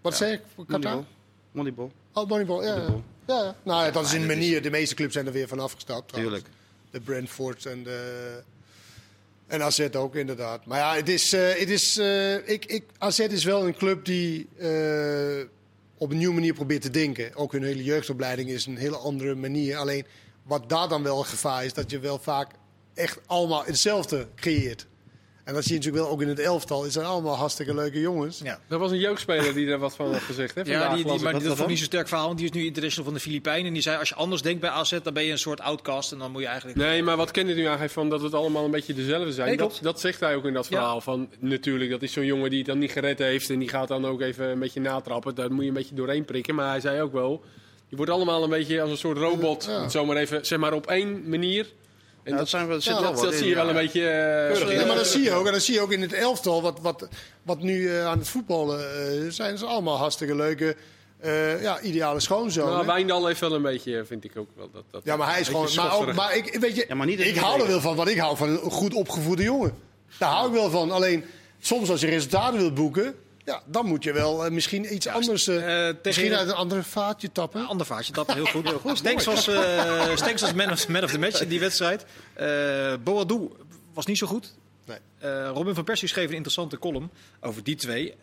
wat zei ik? Qatar? Moneyball. Moneyball, Oh, Moneyball, ja. Moneyball. ja. ja, ja. Nou ja, dat is een manier. De meeste clubs zijn er weer van afgestapt. trouwens. tuurlijk. De Brentford en de... En AZ ook, inderdaad. Maar ja, het is, eh, het is, eh, ik, ik, AZ is wel een club die eh, op een nieuwe manier probeert te denken. Ook hun hele jeugdopleiding is een hele andere manier. Alleen wat daar dan wel een gevaar is, dat je wel vaak echt allemaal hetzelfde creëert. En dat zie je natuurlijk wel ook in het elftal. Het zijn allemaal hartstikke leuke jongens. Ja. Er was een jeugdspeler die daar wat van had gezegd. Hè, Ja, die, maar dat vond ik niet zo sterk verhaal. want Die is nu international van de Filipijnen. En die zei, als je anders denkt bij AZ, dan ben je een soort outcast. En dan moet je eigenlijk... Nee, maar wat Kenneth nu aangeeft van dat het allemaal een beetje dezelfde zijn. Nee, dat, dat zegt hij ook in dat Ja. verhaal. Van, natuurlijk, dat is zo'n jongen die het dan niet gered heeft. En die gaat dan ook even een beetje natrappen. Daar moet je een beetje doorheen prikken. Maar hij zei ook wel, je wordt allemaal een beetje als een soort robot. Ja. Zomaar even, zeg maar op één manier. En Ja, dat, zijn, zit wel dat, dat in, zie je wel ja. een beetje... eh, Ja, maar dat zie je ook. En dat zie je ook in het elftal. Wat, wat, wat nu eh, aan het voetballen eh, zijn. ze allemaal hartstikke leuke, eh, ja, ideale schoonzonen. Nou, Wijndal heeft wel een beetje, vind ik ook wel. Dat, dat Ja, maar hij is gewoon. Maar, ook, maar ik, weet je, Ja, maar niet in ik hou er wel van, want ik hou van een goed opgevoede jongen. Daar hou ik wel van. Alleen soms als je resultaten wilt boeken, ja, dan moet je wel eh, misschien iets anders. tegen- misschien uit een ander vaatje tappen. Een ander vaartje, dat heel goed. Heel goed. Stenks was, Stenks was man, of, man of the match in die wedstrijd. Boadou was niet zo goed. Nee. Robin van Persie schreef een interessante column over die twee.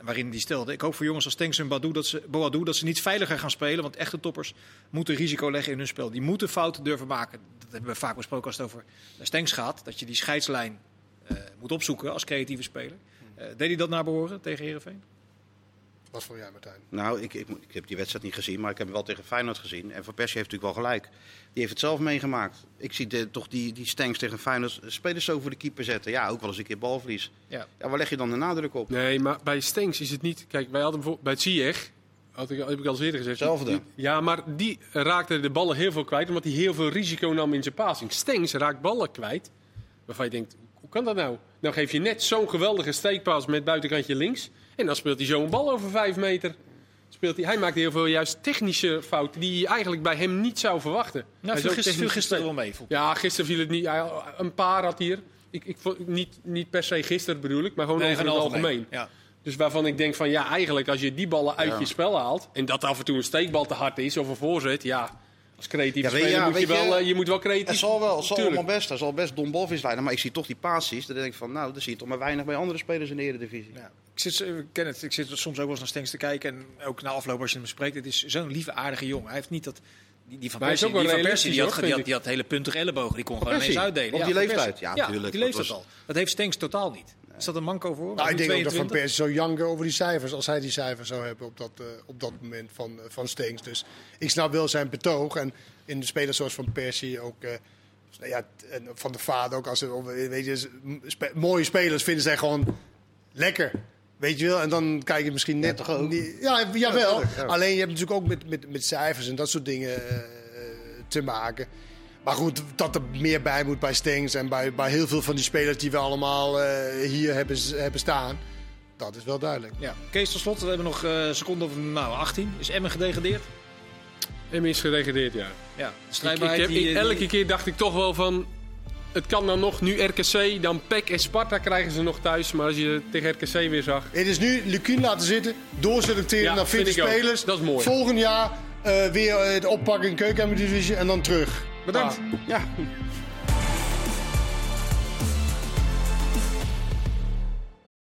Waarin die stelde, ik hoop voor jongens als Stenks en Badou dat ze, Boadou dat ze niet veiliger gaan spelen. Want echte toppers moeten risico leggen in hun spel. Die moeten fouten durven maken. Dat hebben we vaak besproken als het over Stenks gaat. Dat je die scheidslijn moet opzoeken als creatieve speler. Eh, deed hij dat naar behoren tegen Heerenveen? Wat voor jij, Martijn? Nou, ik, ik, ik heb die wedstrijd niet gezien, maar ik heb hem wel tegen Feyenoord gezien. En Van Persie heeft natuurlijk wel gelijk. Die heeft het zelf meegemaakt. Ik zie de, toch die, die Stengs tegen Feyenoord spelers zo voor de keeper zetten. Ja, ook wel eens een keer balverlies. Ja. Ja, waar leg je dan de nadruk op? Nee, maar bij Stenks is het niet... Kijk, wij hadden bijvoorbeeld bij het Ziyech, had ik, heb ik al eens eerder gezegd. Hetzelfde. Ja, maar die raakte de ballen heel veel kwijt, omdat hij heel veel risico nam in zijn passing. Stenks raakt ballen kwijt, waarvan je denkt, hoe kan dat nou? Dan geef je net zo'n geweldige steekpas met buitenkantje links, en dan speelt hij zo'n bal over vijf meter. Speelt hij, hij maakt heel veel juist technische fouten die je eigenlijk bij hem niet zou verwachten. Nou, viel gisteren, viel gisteren wel mee. Ja, gisteren viel het niet. Een paar had hier. Ik, ik, niet, niet per se gisteren bedoel ik, maar gewoon Nee, over het algemeen. Ja. Dus waarvan ik denk van ja, eigenlijk als je die ballen uit Ja. je spel haalt. En dat af en toe een steekbal te hard is of een voorzet. Ja, als creatieve Ja, moet je, wel, eh, je moet wel creatief Het zal wel, het zal allemaal best. Hij zal best Don Balvis leiden. Maar ik zie toch die passies. Dan denk ik van, nou, dat zie je toch maar weinig bij andere spelers in de Eredivisie. Ja. Ik zit, eh, ik ken het, ik zit soms ook wel eens naar Stenks te kijken. En ook na afloop als je hem spreekt. Het is zo'n lieve, aardige jongen. Hij heeft niet dat... Die, die van Maar hij is Persie, ook wel die, van Persie, die, had, die, had, die had hele puntige ellebogen. Die kon gewoon ineens uitdelen. Op die leeftijd? Ja, Ja, tuurlijk. op die leeftijd was- al. Dat heeft Stenks totaal niet. Is dat een manco voor? Nou, ik denk ook dat Van 22? Persie zo janken over die cijfers. Als hij die cijfers zou hebben op dat, eh, op dat moment van, eh, van Stenks. Dus ik snap wel zijn betoog. En in de spelers zoals Van Persie ook. eh, nou ja, en van de vader ook. Als eh, weet je, spe- mooie spelers vinden zij gewoon lekker. Weet je wel? En dan kijk je misschien net... toch ook? niet- ja, jawel. ja. Alleen je hebt natuurlijk ook met, met, met cijfers en dat soort dingen eh, te maken. Maar goed, dat er meer bij moet bij Stengs en bij, bij heel veel van die spelers die we allemaal eh, hier hebben, hebben staan. Dat is wel duidelijk. Ja. Kees, tot slot, we hebben nog eh, een seconde of nou, 18. Is Emmen gedegradeerd? Emmen is gedegradeerd, ja. Ja. De Ik, ik strijdbaarheid heb, die, ik- die- elke keer dacht ik toch wel van... Het kan dan nog, nu RKC, dan PEC en Sparta krijgen ze nog thuis. Maar als je tegen RKC weer zag... Het is nu Lukien laten zitten, doorselecteren Ja, naar 40 vind ik ook. spelers. Dat is mooi. Volgend jaar eh, weer eh, het oppakken in keukendivisie en dan terug. Bedankt. Ja,